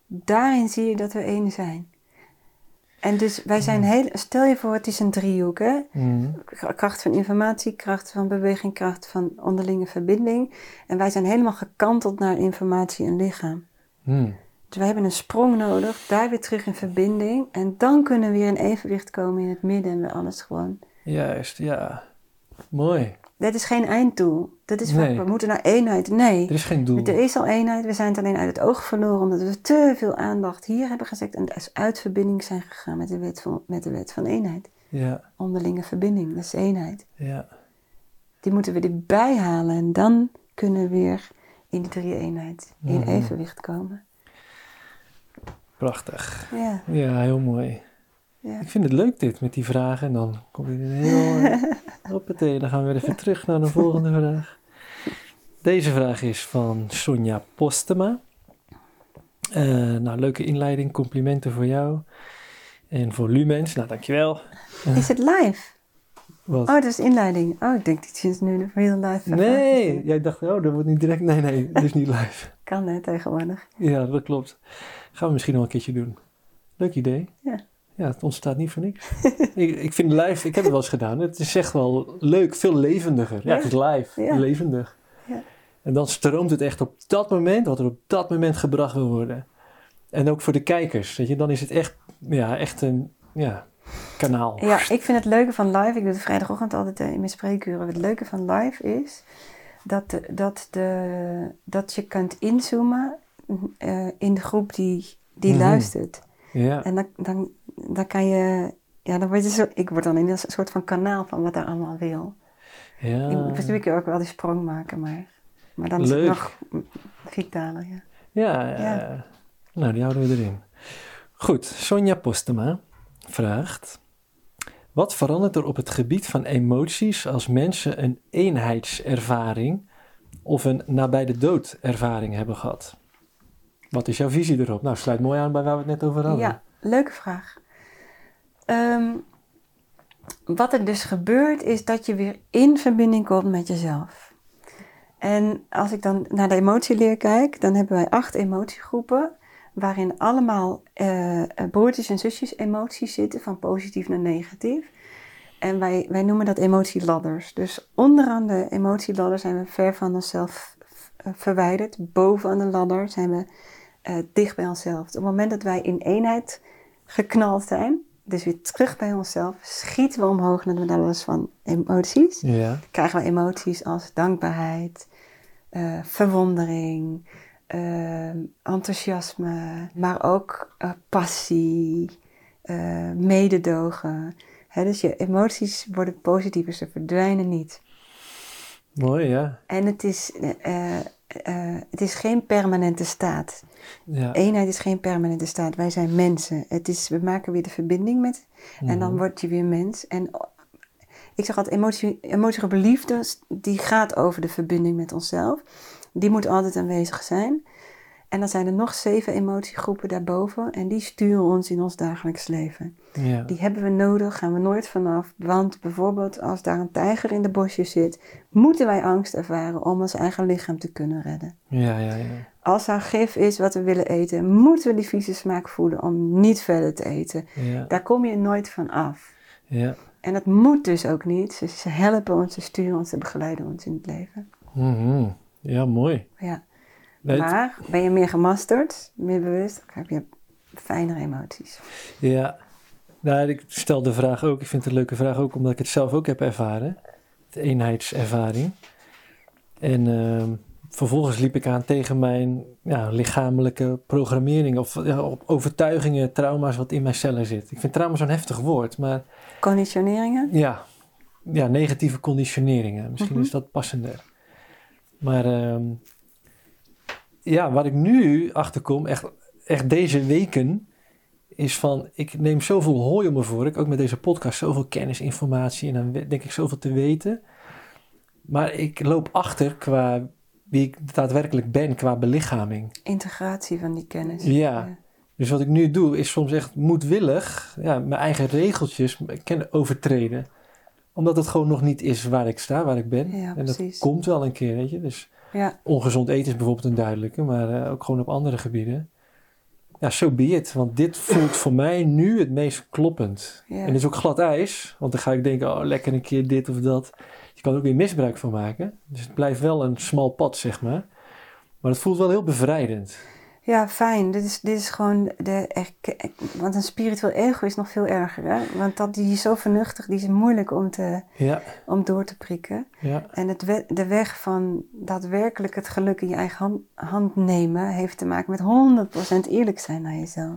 Daarin zie je dat we één zijn. En dus wij zijn heel, stel je voor, het is een driehoek, hè? Mhm. Kracht van informatie, kracht van beweging, kracht van onderlinge verbinding. En wij zijn helemaal gekanteld naar informatie en lichaam. Mhm. Dus wij hebben een sprong nodig, daar weer terug in verbinding. En dan kunnen we weer in evenwicht komen in het midden en we alles gewoon. Juist, ja. Mooi. Dat is geen einddoel. Dat is Nee. we moeten naar eenheid. Nee. Er is geen doel. Er is al eenheid, we zijn het alleen uit het oog verloren omdat we te veel aandacht hier hebben gezet en dus uit verbinding zijn gegaan met de wet van, met de wet van eenheid. Ja, Onderlinge verbinding, dat is eenheid. ja. Die moeten we erbij halen en dan kunnen we weer in die drie eenheid, in Mhm. evenwicht komen. Prachtig. Ja, Ja, heel mooi. ja. Ik vind het leuk dit met die vragen. En dan kom je er heel... Hoppatee, dan gaan we weer even terug naar de volgende vraag. Deze vraag is van Sonja Postema. Eh, nou, leuke inleiding, complimenten voor jou. En voor Lumens, nou dankjewel. Is het live? Wat? Oh, dat is inleiding. Oh, ik denk dat je nu de real live nee, jij dacht, oh, dat wordt niet direct. Nee, nee, het is niet live. Kan hè, tegenwoordig. Ja, dat klopt. Gaan we misschien nog een keertje doen. Leuk idee. Ja. Ja, het ontstaat niet voor niks. ik, ik vind live, ik heb het wel eens gedaan. Het is echt wel leuk, veel levendiger. Ja, het is live, Ja. levendig. Ja. En dan stroomt het echt op dat moment, wat er op dat moment gebracht wil worden. En ook voor de kijkers, weet je, dan is het echt, ja, echt een ja, kanaal. Ja, ik vind het leuke van live, ik doe het vrijdagochtend altijd eh, in mijn spreekuren. Het leuke van live is dat, dat, de, dat je kunt inzoomen uh, in de groep die, die Mhm. luistert. Ja, En dan, dan, dan kan je, ja, dan word je zo, ik word dan in een soort van kanaal van wat daar allemaal wil. ja. Ik ik ook wel die sprong maken, maar, maar dan is het nog vitaler, ja. Ja, Ja. eh, nou, die houden we erin. Goed, Sonja Postema vraagt: Wat verandert er op het gebied van emoties als mensen een eenheidservaring of een nabij de dood ervaring hebben gehad? Wat is jouw visie erop? Nou, sluit mooi aan bij waar we het net over hadden. Ja, leuke vraag. Ehm, wat er dus gebeurt is dat je weer in verbinding komt met jezelf. En als ik dan naar de emotieleer kijk, dan hebben wij acht emotiegroepen, waarin allemaal eh, eh, broertjes en zusjes emoties zitten, van positief naar negatief. En wij, wij noemen dat emotieladders. Dus onderaan de emotieladder zijn we ver van onszelf eh, verwijderd. Bovenaan de ladder zijn we dicht bij onszelf. Op het moment dat wij in eenheid geknald zijn, dus weer terug bij onszelf, schieten we omhoog naar de ladders van emoties. Ja, Krijgen we emoties als dankbaarheid, verwondering, eh, enthousiasme, maar ook eh, passie, eh, mededogen. Hè, dus je emoties worden positiever, ze verdwijnen niet. mooi, ja. En het is, eh, het is geen permanente staat. ja. Eenheid is geen permanente staat. Wij zijn mensen. Het is, we maken weer de verbinding met. En dan Mhm. word je weer mens. En ik zeg altijd, emotie, emotiegroep liefde, die gaat over de verbinding met onszelf. Die moet altijd aanwezig zijn. En dan zijn er nog zeven emotiegroepen daarboven. En die sturen ons in ons dagelijks leven. ja. Die hebben we nodig, gaan we nooit vanaf. Want bijvoorbeeld als daar een tijger in de bosjes zit, moeten wij angst ervaren om ons eigen lichaam te kunnen redden. ja, ja, ja. Als er gif is wat we willen eten, moeten we die vieze smaak voelen om niet verder te eten. ja. Daar kom je nooit van af. ja. En dat moet dus ook niet. Ze, ze helpen ons, ze sturen ons, ze begeleiden ons in het leven. Mhm. Ja, mooi. Ja. Maar ben je meer gemasterd, meer bewust, dan heb je fijnere emoties. Ja, nou, ik stel de vraag ook. Ik vind het een leuke vraag ook omdat ik het zelf ook heb ervaren. De eenheidservaring. En ehm, vervolgens liep ik aan tegen mijn ja, lichamelijke programmering of ja, op overtuigingen, trauma's wat in mijn cellen zit. Ik vind trauma zo'n heftig woord, maar Conditioneringen? ja, ja negatieve conditioneringen. Misschien Mhm. is dat passender. Maar ehm, ja, waar ik nu achter kom, echt, echt deze weken, is van, ik neem zoveel hooi om me voor. Ik ook met deze podcast zoveel kennis, informatie en dan denk ik zoveel te weten. Maar ik loop achter qua wie ik daadwerkelijk ben, qua belichaming. Integratie van die kennis. Ja. Dus wat ik nu doe, is soms echt moedwillig ja, mijn eigen regeltjes overtreden. Omdat het gewoon nog niet is waar ik sta, waar ik ben. Ja, en dat komt wel een keer, weet je. Dus Ja, ongezond eten is bijvoorbeeld een duidelijke, maar eh, ook gewoon op andere gebieden. Ja, so be it. Want dit voelt voor mij nu het meest kloppend. ja. En het is ook glad ijs, want dan ga ik denken, oh lekker een keer dit of dat. Je kan er ook weer misbruik van maken. Dus het blijft wel een smal pad, zeg maar. Maar het voelt wel heel bevrijdend. Ja, fijn. Dit is, dit is gewoon de Want een spiritueel ego is nog veel erger, hè? Want dat, die is zo vernuftig, die is moeilijk om, te, Ja, om door te prikken. ja, En het we- de weg van daadwerkelijk het geluk in je eigen hand, hand nemen... heeft te maken met 100% eerlijk zijn naar jezelf.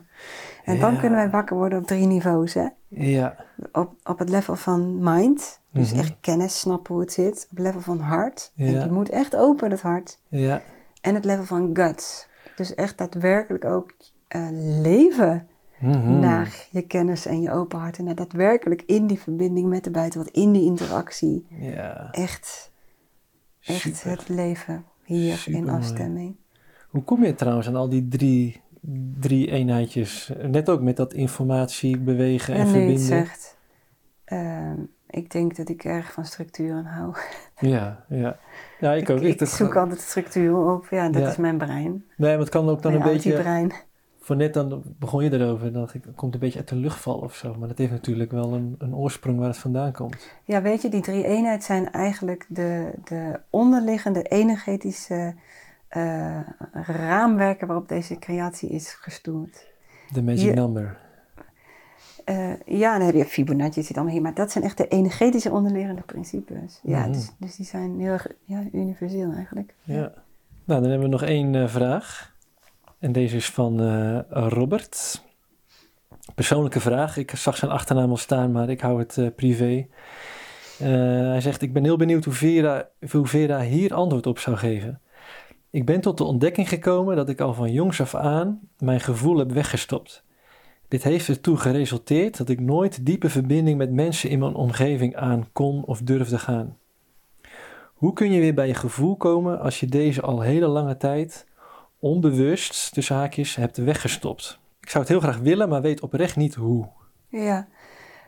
En dan kunnen wij wakker worden op drie niveaus, hè? ja, Op, op het level van mind, dus Mhm. echt kennis, snappen hoe het zit. Op het level van hart, en Ja. je moet echt open, dat hart. ja, En het level van guts. Dus echt daadwerkelijk ook eh, leven Mhm. naar je kennis en je open hart. En naar daadwerkelijk in die verbinding met de buitenwereld, in die interactie. ja. Echt, echt Super. het leven hier in afstemming. Hoe kom je trouwens aan al die drie, drie eenheidjes? Net ook met dat informatie, bewegen en En verbinden. zegt, ik denk dat ik erg van structuren hou. Ja, ja. Ja, ik Ik, ook. ik dat- zoek altijd structuren op. Ja, dat Ja. is mijn brein. Nee, maar het kan ook dan mijn een beetje brein. voor net dan begon je erover, dat ik, het komt een beetje uit de luchtval of zo. Maar dat heeft natuurlijk wel een, een oorsprong waar het vandaan komt. Ja, weet je, die drie eenheid zijn eigenlijk de, de onderliggende energetische uh, raamwerken waarop deze creatie is gestoeld. De magic number. Uh, ja, dan heb je Fibonacci zit allemaal hier, maar dat zijn echt de energetische onderliggende principes. Ja, mhm. dus, dus, die zijn heel erg ja, universeel eigenlijk. Ja. Nou, dan hebben we nog één uh, vraag. En deze is van uh, Robert. Persoonlijke vraag. Ik zag zijn achternaam al staan, maar ik hou het privé. hij zegt: Ik ben heel benieuwd hoe Vera, hoe Vera hier antwoord op zou geven. Ik ben tot de ontdekking gekomen dat ik al van jongs af aan mijn gevoel heb weggestopt. Dit heeft ertoe geresulteerd dat ik nooit diepe verbinding met mensen in mijn omgeving aan kon of durfde gaan. Hoe kun je weer bij je gevoel komen als je deze al hele lange tijd onbewust, tussen haakjes, hebt weggestopt? Ik zou het heel graag willen, maar weet oprecht niet hoe. Ja,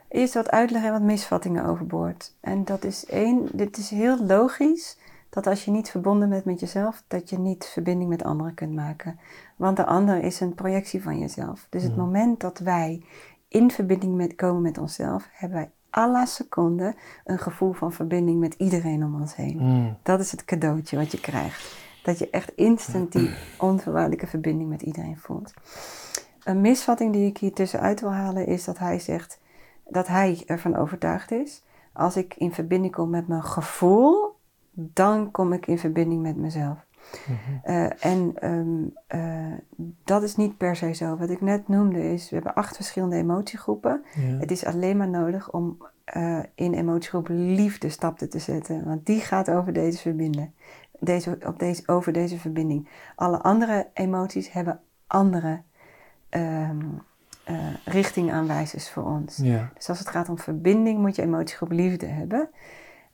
eerst wat uitleg en wat misvattingen overboord. En dat is één, dit is heel logisch dat als je niet verbonden bent met jezelf, dat je niet verbinding met anderen kunt maken. Want de ander is een projectie van jezelf. Dus het mm. moment dat wij in verbinding met, komen met onszelf, hebben wij alle seconde een gevoel van verbinding met iedereen om ons heen. Mm. Dat is het cadeautje wat je krijgt. Dat je echt instant die onvoorwaardelijke verbinding met iedereen voelt. Een misvatting die ik hier tussenuit wil halen is dat hij zegt dat hij ervan overtuigd is. Als ik in verbinding kom met mijn gevoel, dan kom ik in verbinding met mezelf. Mhm. Eh, en ehm, eh, dat is niet per se zo. Wat ik net noemde is, we hebben acht verschillende emotiegroepen. Het is alleen maar nodig om uh, in emotiegroep liefde stappen te zetten. Want die gaat over deze verbinden. Deze, op deze, over deze verbinding. Alle andere emoties hebben andere um, richtingaanwijzers voor ons. Dus als het gaat om verbinding moet je emotiegroep liefde hebben.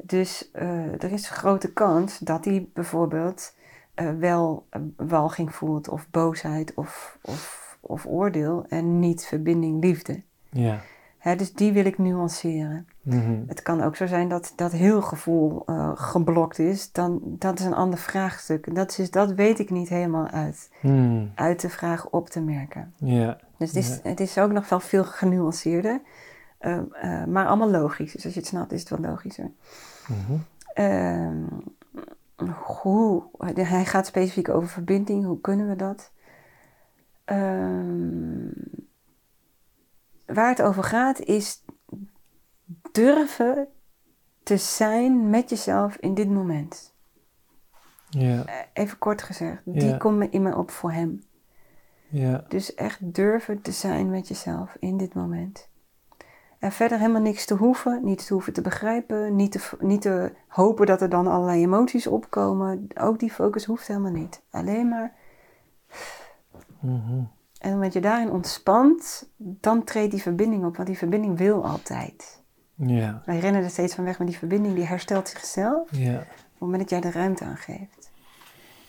Dus uh, er is een grote kans dat hij bijvoorbeeld uh, wel walging voelt of boosheid of, of, of oordeel en niet verbinding liefde. Ja. Hè, dus die wil ik nuanceren. Mm Het kan ook zo zijn dat dat heel gevoel uh, geblokt is. Dan, dat is een ander vraagstuk. Dat, is, dat weet ik niet helemaal uit, mm. uit de vraag op te merken. Ja. Dus het is, het is ook nog wel veel genuanceerder. Uh, uh, maar allemaal logisch. Dus als je het snapt, is het wel logischer. Mm hoe, hij gaat specifiek over verbinding. Hoe kunnen we dat? Um, waar het over gaat is durven te zijn met jezelf in dit moment. Eh, even kort gezegd, die komt in me op voor hem. Dus echt durven te zijn met jezelf in dit moment. En verder helemaal niks te hoeven, niet te hoeven te begrijpen, niet te, niet te hopen dat er dan allerlei emoties opkomen. Ook die focus hoeft helemaal niet. Alleen maar. Mm En omdat je daarin ontspant, dan treedt die verbinding op, want die verbinding wil altijd. Ja. Wij rennen er steeds van weg, maar die verbinding die herstelt zichzelf ja. op het moment dat jij de ruimte aan geeft.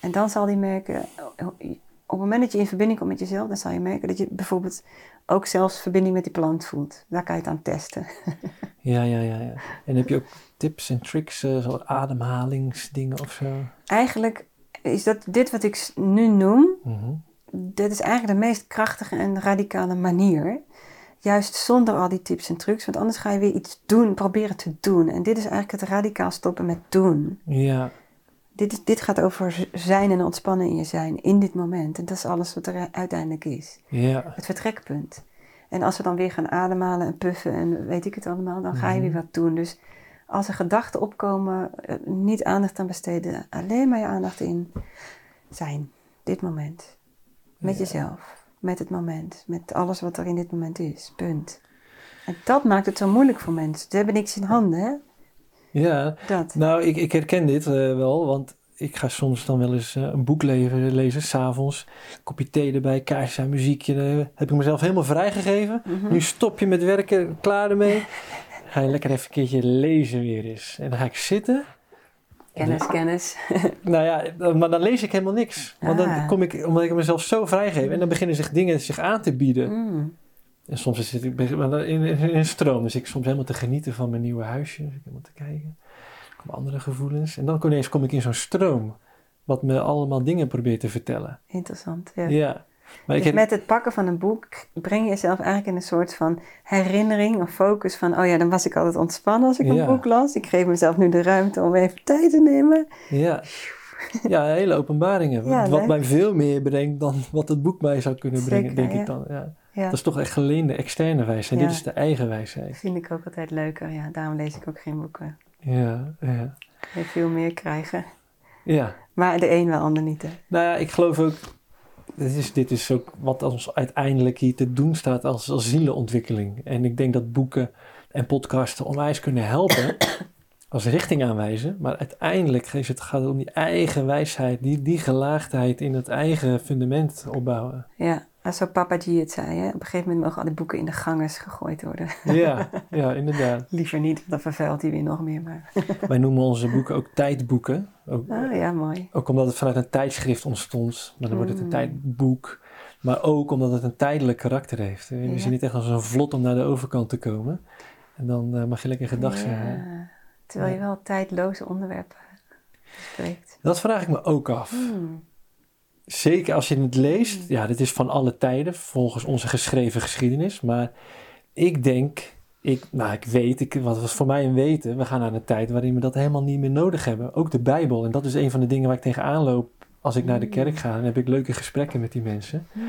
En dan zal die merken, op het moment dat je in verbinding komt met jezelf, dan zal je merken dat je bijvoorbeeld ook zelfs verbinding met die plant voelt. Daar kan je het aan testen. ja, ja, ja, ja. En heb je ook tips en tricks, uh, zo ademhalingsdingen of zo? Eigenlijk is dat dit wat ik nu noem, mm dit is eigenlijk de meest krachtige en radicale manier. Juist zonder al die tips en trucs, want anders ga je weer iets doen, proberen te doen. En dit is eigenlijk het radicaal stoppen met doen. Ja dit, dit gaat over zijn en ontspannen in je zijn, in dit moment. En dat is alles wat er uiteindelijk is. Ja. Het vertrekpunt. En als we dan weer gaan ademhalen en puffen en weet ik het allemaal, dan ga je weer mhm. wat doen. Dus als er gedachten opkomen, eh, niet aandacht aan besteden, alleen maar je aandacht in zijn, dit moment. Met jezelf, met het moment, met alles wat er in dit moment is. Punt. En dat maakt het zo moeilijk voor mensen. Ze hebben niks in handen, hè? Ja, dat. nou, ik, ik herken dit uh, wel, want ik ga soms dan wel eens uh, een boek lezen, lezen s'avonds. Kopje thee erbij, kaarsje muziekje. Uh, heb ik mezelf helemaal vrijgegeven. Mm Nu stop je met werken, klaar ermee. ga je lekker even een keertje lezen weer eens. En dan ga ik zitten. Kennis, kennis. nou ja, maar dan lees ik helemaal niks. Want dan ah. kom ik, omdat ik mezelf zo vrijgeef. En dan beginnen zich dingen zich aan te bieden. Mm. En soms zit ik in, een stroom. Dus ik soms helemaal te genieten van mijn nieuwe huisje. Dus ik helemaal te kijken. Er komen andere gevoelens. En dan ineens kom ik in zo'n stroom. Wat me allemaal dingen probeert te vertellen. Interessant, ja. Ja. Maar ik Dus heb, met het pakken van een boek breng je jezelf eigenlijk in een soort van herinnering of focus van, oh ja, dan was ik altijd ontspannen als ik een Ja. boek las. Ik geef mezelf nu de ruimte om even tijd te nemen. ja, ja, hele openbaringen. Ja, wat leuk. mij veel meer brengt dan wat het boek mij zou kunnen brengen, Zeker, denk ik dan. Ja. Ja, Dat is toch echt geleende externe wijsheid. Ja. Dit is de eigen wijsheid. vind ik ook altijd leuker. Ja, daarom lees ik ook geen boeken. Ja, ja. Wil veel meer krijgen. ja. Maar de een wel, ander niet. Hè? Nou ja, ik geloof ook. Dit is, dit is ook wat ons uiteindelijk hier te doen staat als, als zielenontwikkeling. En ik denk dat boeken en podcasten onwijs kunnen helpen. als richting aanwijzen. Maar uiteindelijk is het, gaat het om die eigen wijsheid. Die, die gelaagdheid in het eigen fundament opbouwen. Ja, als zo papa G het zei. Hè? Op een gegeven moment mogen al die boeken in de gangers gegooid worden. Ja, ja inderdaad. Liever niet, want dan vervuilt hij weer nog meer. Maar... Wij noemen onze boeken ook tijdboeken. Ook, Ah ja, mooi. Ook omdat het vanuit een tijdschrift ontstond, maar dan wordt het een Mm. tijdboek. Maar ook omdat het een tijdelijk karakter heeft. We Ja. zien het echt als een vlot om naar de overkant te komen. En dan eh, mag je lekker gedag zijn. Ja, Terwijl je wel tijdloze onderwerpen bespreekt. Dat vraag ik me ook af. Hmm. Zeker als je het leest. Mm. Ja, dit is van alle tijden, volgens onze geschreven geschiedenis. Maar ik denk, ik, nou ik weet, ik, wat was voor mij een weten. We gaan naar een tijd waarin we dat helemaal niet meer nodig hebben. Ook de Bijbel. En dat is een van de dingen waar ik tegenaan loop als ik naar de Mm. kerk ga. Dan heb ik leuke gesprekken met die mensen. Hmm.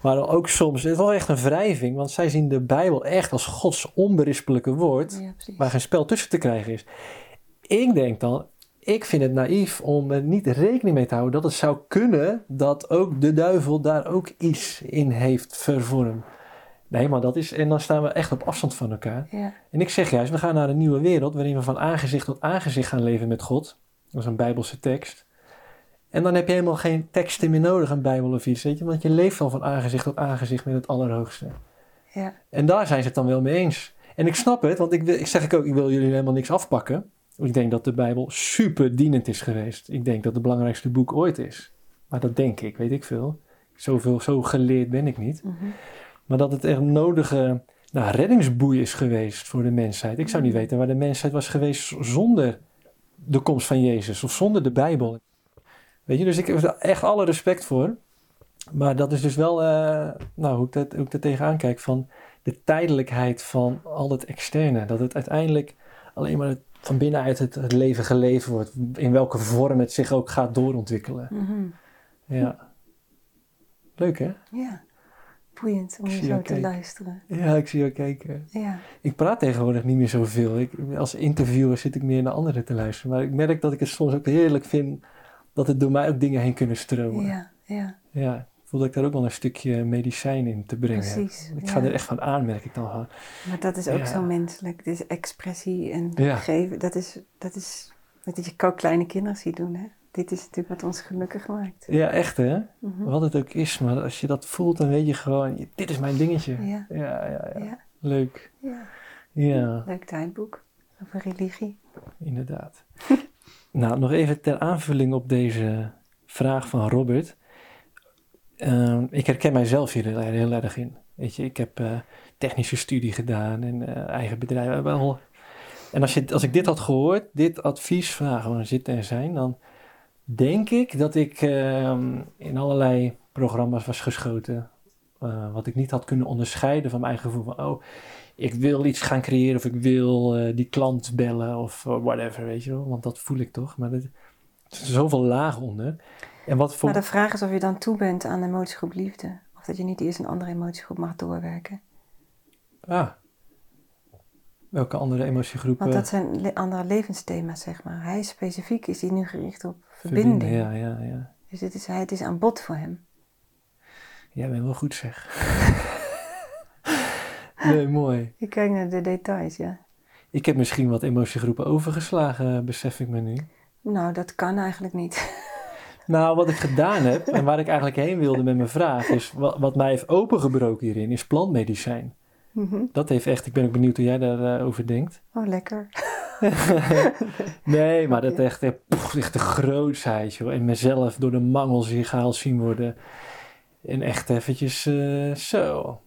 Maar ook soms, het is wel echt een wrijving, want zij zien de Bijbel echt als Gods onberispelijke woord, Ja, waar geen spel tussen te krijgen is. Ik denk dan, ik vind het naïef om er niet rekening mee te houden dat het zou kunnen dat ook de duivel daar ook iets in heeft vervormd. Nee, maar dat is, en dan staan we echt op afstand van elkaar. Ja. En ik zeg juist, we gaan naar een nieuwe wereld waarin we van aangezicht tot aangezicht gaan leven met God. Dat is een Bijbelse tekst. En dan heb je helemaal geen teksten meer nodig, een Bijbel of iets, weet je, want je leeft al van aangezicht tot aangezicht met het Allerhoogste. Ja. En daar zijn ze het dan wel mee eens. En ik snap het, want ik, wil, ik zeg ik ook, ik wil jullie helemaal niks afpakken. Ik denk dat de Bijbel super dienend is geweest. Ik denk dat het het belangrijkste boek ooit is. Maar dat denk ik, weet ik veel. Zoveel, zo geleerd ben ik niet. Mhm. Maar dat het echt een nodige nou, reddingsboei is geweest voor de mensheid. Ik zou niet Mm. weten waar de mensheid was geweest zonder de komst van Jezus of zonder de Bijbel. Weet je, dus ik heb er echt alle respect voor. Maar dat is dus wel, eh, nou, hoe ik, dat, hoe ik er tegenaan kijk, van de tijdelijkheid van al het externe. Dat het uiteindelijk alleen maar het- van binnenuit het, het leven geleven wordt. In welke vorm het zich ook gaat doorontwikkelen. Mhm. Ja. Leuk hè? Ja. Boeiend om je zo te kijken. luisteren. Ja, ik zie jou kijken. Ja. Ik praat tegenwoordig niet meer zoveel. Ik, als interviewer zit ik meer naar anderen te luisteren. Maar ik merk dat ik het soms ook heerlijk vind dat het door mij ook dingen heen kunnen stromen. Ja, Ja. Ja. Ik voel dat ik daar ook wel een stukje medicijn in te brengen. Precies. Ik ja. ga er echt van aan, merk ik dan gewoon. Maar dat is ook Ja. zo menselijk. Is expressie en Ja. geven. Dat is, dat is wat je ook kleine kinderen ziet doen. Hè? Dit is natuurlijk wat ons gelukkig maakt. Ja, echt hè? Mhm. Wat het ook is. Maar als je dat voelt, dan weet je gewoon, dit is mijn dingetje. Ja. ja, ja. Leuk. Ja. Ja, Leuk tijdboek over religie. inderdaad. nou, nog even ter aanvulling op deze vraag van Robert. Ehm, ik herken mijzelf hier heel, erg in. Weet je, ik heb eh, technische studie gedaan en eh, eigen bedrijf. Wel. En als, je, als ik dit had gehoord, dit advies van nou, gewoon zitten en zijn, dan denk ik dat ik ehm, in allerlei programma's was geschoten. eh, wat ik niet had kunnen onderscheiden van mijn eigen gevoel van, oh, ik wil iets gaan creëren of ik wil eh, die klant bellen of eh, whatever, weet je wel. Want dat voel ik toch. Maar er zit zoveel laag onder. En wat voor... Maar de vraag is of je dan toe bent aan de emotiegroep liefde. Of dat je niet eerst een andere emotiegroep mag doorwerken. Ah. Welke andere emotiegroepen? Want dat zijn le- andere levensthema's, zeg maar. Hij specifiek is hij nu gericht op verbinding. Ja, ja, ja. Dus het is, hij- het is aan bod voor hem. Jij bent wel goed zeg. nee, mooi. Je kijkt naar de details, ja. Ik heb misschien wat emotiegroepen overgeslagen, besef ik me nu. Nou, dat kan eigenlijk niet. Nou, wat ik gedaan heb en waar ik eigenlijk heen wilde met mijn vraag, is wat, wat mij heeft opengebroken hierin, is plantmedicijn. Mhm. Dat heeft echt, ik ben ook benieuwd hoe jij daarover over denkt. Oh, lekker. Nee, maar dat echt, eh, poef, echt de grootsheid, joh. En mezelf door de mangels hier gehaald zien worden. En echt eventjes eh, zo.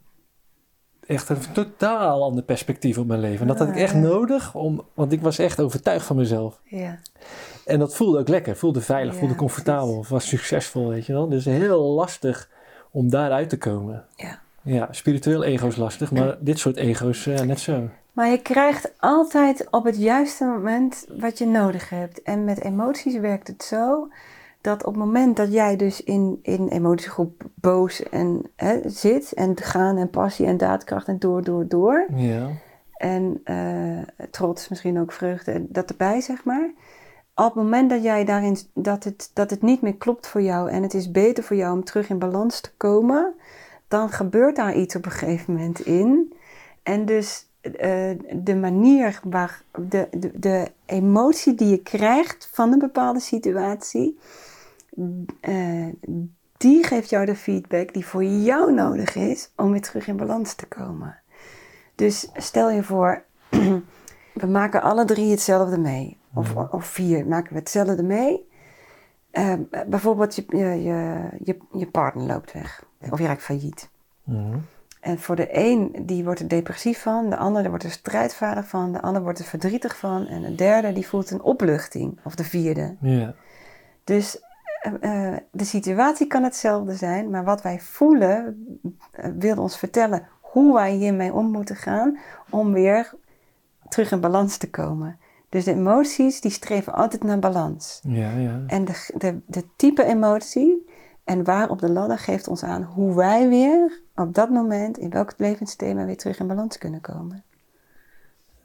Echt een totaal ander perspectief op mijn leven. En dat had ik echt nodig, om, want ik was echt overtuigd van mezelf. Ja. En dat voelde ook lekker, voelde veilig, Ja, voelde comfortabel, was succesvol, weet je wel. Dus heel lastig om daaruit te komen. Ja. Ja, spiritueel ego is lastig, maar dit soort ego's uh, net zo. Maar je krijgt altijd op het juiste moment wat je nodig hebt. En met emoties werkt het zo dat op het moment dat jij dus in, in emotiegroep boos en, hè, zit en gaan en passie en daadkracht en door, door, door. Ja. En uh, trots, misschien ook vreugde, dat erbij zeg maar. Op het moment dat jij daarin, dat het, dat het niet meer klopt voor jou en het is beter voor jou om terug in balans te komen, dan gebeurt daar iets op een gegeven moment in. En dus uh, de manier waar de, de, de emotie die je krijgt van een bepaalde situatie, uh, die geeft jou de feedback die voor jou nodig is om weer terug in balans te komen. Dus stel je voor, we maken alle drie hetzelfde mee. Of, of vier maken we hetzelfde mee. Uh, bijvoorbeeld je, je, je, je, partner loopt weg. Of je raakt failliet. Mm. En voor de een, die wordt er depressief van. De ander, die wordt er strijdvaardig van. De ander wordt er verdrietig van. En de derde, die voelt een opluchting. Of de vierde. Dus uh, de situatie kan hetzelfde zijn. Maar wat wij voelen, uh, wil ons vertellen hoe wij hiermee om moeten gaan. Om weer terug in balans te komen. Dus de emoties, die streven altijd naar balans. Ja, ja. En de, de, de type emotie en waar op de ladder geeft ons aan hoe wij weer op dat moment, in welk levensthema, weer terug in balans kunnen komen.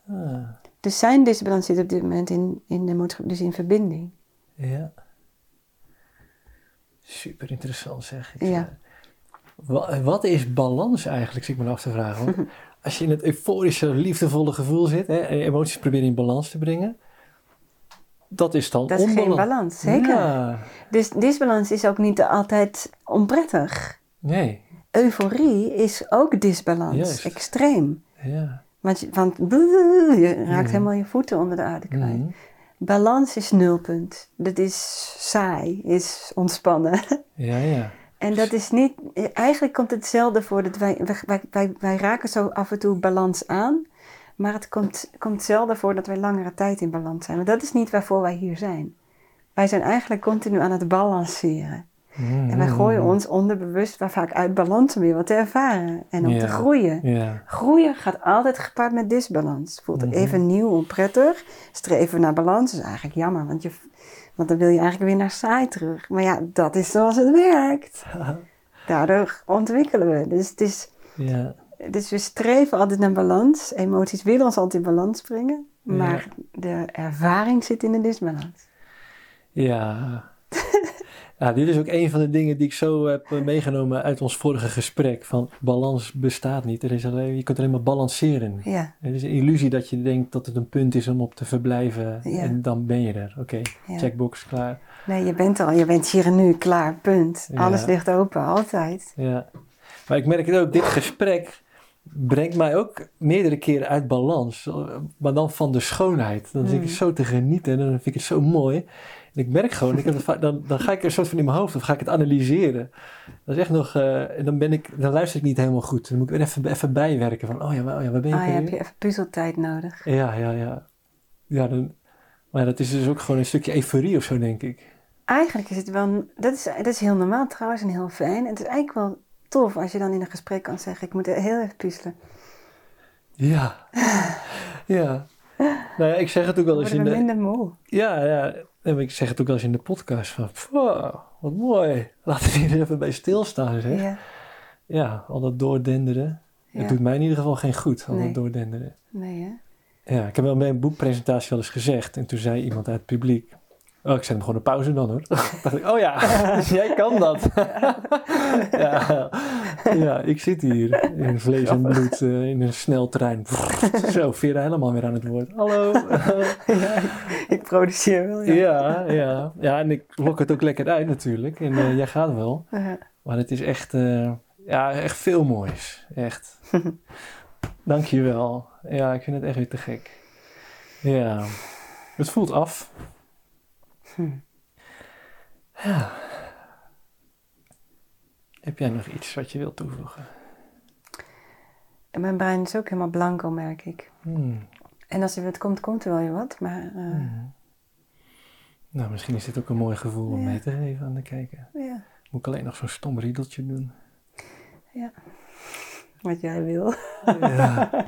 Ah. Dus zijn disbalans zit op dit moment in, in, de, dus in verbinding. Ja. Super interessant zeg ik. Ja. Wat, wat is balans eigenlijk, zit ik me af te vragen. Als je in het euforische, liefdevolle gevoel zit, hè, en emoties proberen in balans te brengen, dat is dan Dat is onbalans. geen balans, zeker. Ja. Dus disbalans is ook niet altijd onprettig. Nee, Euforie is ook disbalans, Juist. extreem. ja. Want, je, want je raakt Mhm. helemaal je voeten onder de aarde kwijt. Mhm. Balans is nulpunt. Dat is saai, is ontspannen. Ja, ja. En dat is niet, eigenlijk komt hetzelfde voor dat wij, wij, wij, wij raken zo af en toe balans aan, maar het komt, komt zelden voor dat wij langere tijd in balans zijn. Want dat is niet waarvoor wij hier zijn. Wij zijn eigenlijk continu aan het balanceren. En wij gooien ons onderbewust waar vaak uit balans om weer wat te ervaren en om te groeien. Groeien gaat altijd gepaard met disbalans. Voelt Mhm. even nieuw, onprettig. Streven naar balans is eigenlijk jammer, want, je, want dan wil je eigenlijk weer naar saai terug. Maar ja, dat is zoals het werkt. Daardoor ontwikkelen we. Dus, het is, ja. dus we streven altijd naar balans. Emoties willen ons altijd in balans brengen. Maar de ervaring zit in de disbalans. Ja. ja, dit is ook een van de dingen die ik zo heb eh, meegenomen uit ons vorige gesprek. Van balans bestaat niet. Er is alleen, je kunt alleen maar balanceren. Ja, Het is een illusie dat je denkt dat het een punt is om op te verblijven. Ja. En dan ben je er. Oké, Ja. checkbox, klaar. nee, je bent al, je bent hier en nu, klaar, punt. Alles ligt open, altijd. Ja. Maar ik merk het ook, dit gesprek brengt mij ook meerdere keren uit balans. Maar dan van de schoonheid. Dan zit ik Mm. zo te genieten en dan vind ik het zo mooi. En ik merk gewoon, ik heb dan, dan ga ik er een soort van in mijn hoofd of ga ik het analyseren. Dat is echt nog, eh, en dan, ben ik, dan luister ik niet helemaal goed. Dan moet ik weer even, even bijwerken van, oh ja, maar- oh ja waar ben ik Ah, je weer? heb je even puzzeltijd nodig. Ja, ja, ja. ja dan, maar dat is dus ook gewoon een stukje euforie of zo, denk ik. Eigenlijk is het wel, dat is, dat is heel normaal trouwens en heel fijn. Het is eigenlijk wel tof als je dan in een gesprek kan zeggen, ik moet heel even puzzelen. Ja. ja. Nou ja, ik zeg het ook wel eens in de... minder moe. Ja, ja. En ik zeg het ook wel eens in de podcast van... "Wow, wat mooi. Laten we hier even bij stilstaan, zeg. Ja, Ja, al dat doordenderen. ja. Het doet mij in ieder geval geen goed, al Nee. dat doordenderen. Nee hè? Ja, ik heb wel bij een boekpresentatie wel eens gezegd. En toen zei iemand uit het publiek... Oh, ik zet hem gewoon op pauze dan hoor. dacht ik, oh ja, dus jij kan dat. ja, ja, ik zit hier in vlees en bloed eh, in een snel trein. Zo, Vera helemaal weer aan het woord. Hallo. ja, ik produceer wel, ja. Ja, ja. Ja, en ik lok het ook lekker uit natuurlijk. En eh, jij gaat wel. Maar het is echt, eh, ja, echt veel moois. Echt. Dank je wel. Ja, ik vind het echt weer te gek. Ja. Het voelt af. Hm. Ja. Heb jij nog iets wat je wilt toevoegen? En mijn brein is ook helemaal blanco, merk ik. Hmm. En als er wat komt, komt er wel weer wat. Maar eh, Hmm. Nou, misschien is dit ook een mooi gevoel om mee te geven aan de kijker. ja. Moet ik alleen nog zo'n stom riedeltje doen? Ja. Wat jij wil. Ja.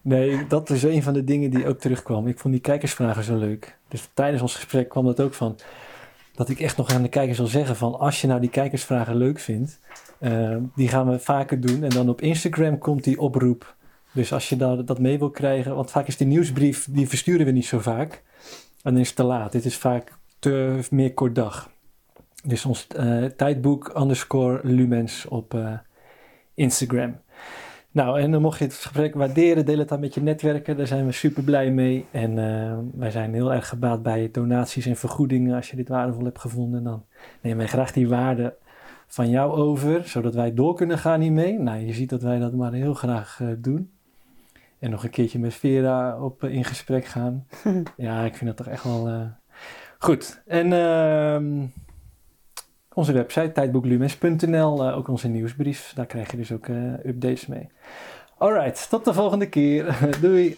Nee, dat is een van de dingen die ook terugkwam. Ik vond die kijkersvragen zo leuk. Dus tijdens ons gesprek kwam dat ook van. Dat ik echt nog aan de kijkers wil zeggen van als je nou die kijkersvragen leuk vindt, uh, die gaan we vaker doen. En dan op Instagram komt die oproep. Dus als je dat, dat mee wil krijgen, want vaak is die nieuwsbrief, die versturen we niet zo vaak. En dan is het te laat. Dit is vaak te meer kort dag. Dus ons uh, tijdboek underscore lumens op uh, Instagram. Nou, en dan mocht je het gesprek waarderen, deel het dan met je netwerken. Daar zijn we super blij mee. En uh, wij zijn heel erg gebaat bij donaties en vergoedingen. Als je dit waardevol hebt gevonden, dan nemen wij graag die waarde van jou over, zodat wij door kunnen gaan hiermee. Nou, je ziet dat wij dat maar heel graag uh, doen. En nog een keertje met Vera op, uh, in gesprek gaan. ja, ik vind dat toch echt wel goed. En ehm, onze website tijdboeklumes.nl, eh, ook onze nieuwsbrief. Daar krijg je dus ook eh, updates mee. Alright, tot de volgende keer. Doei!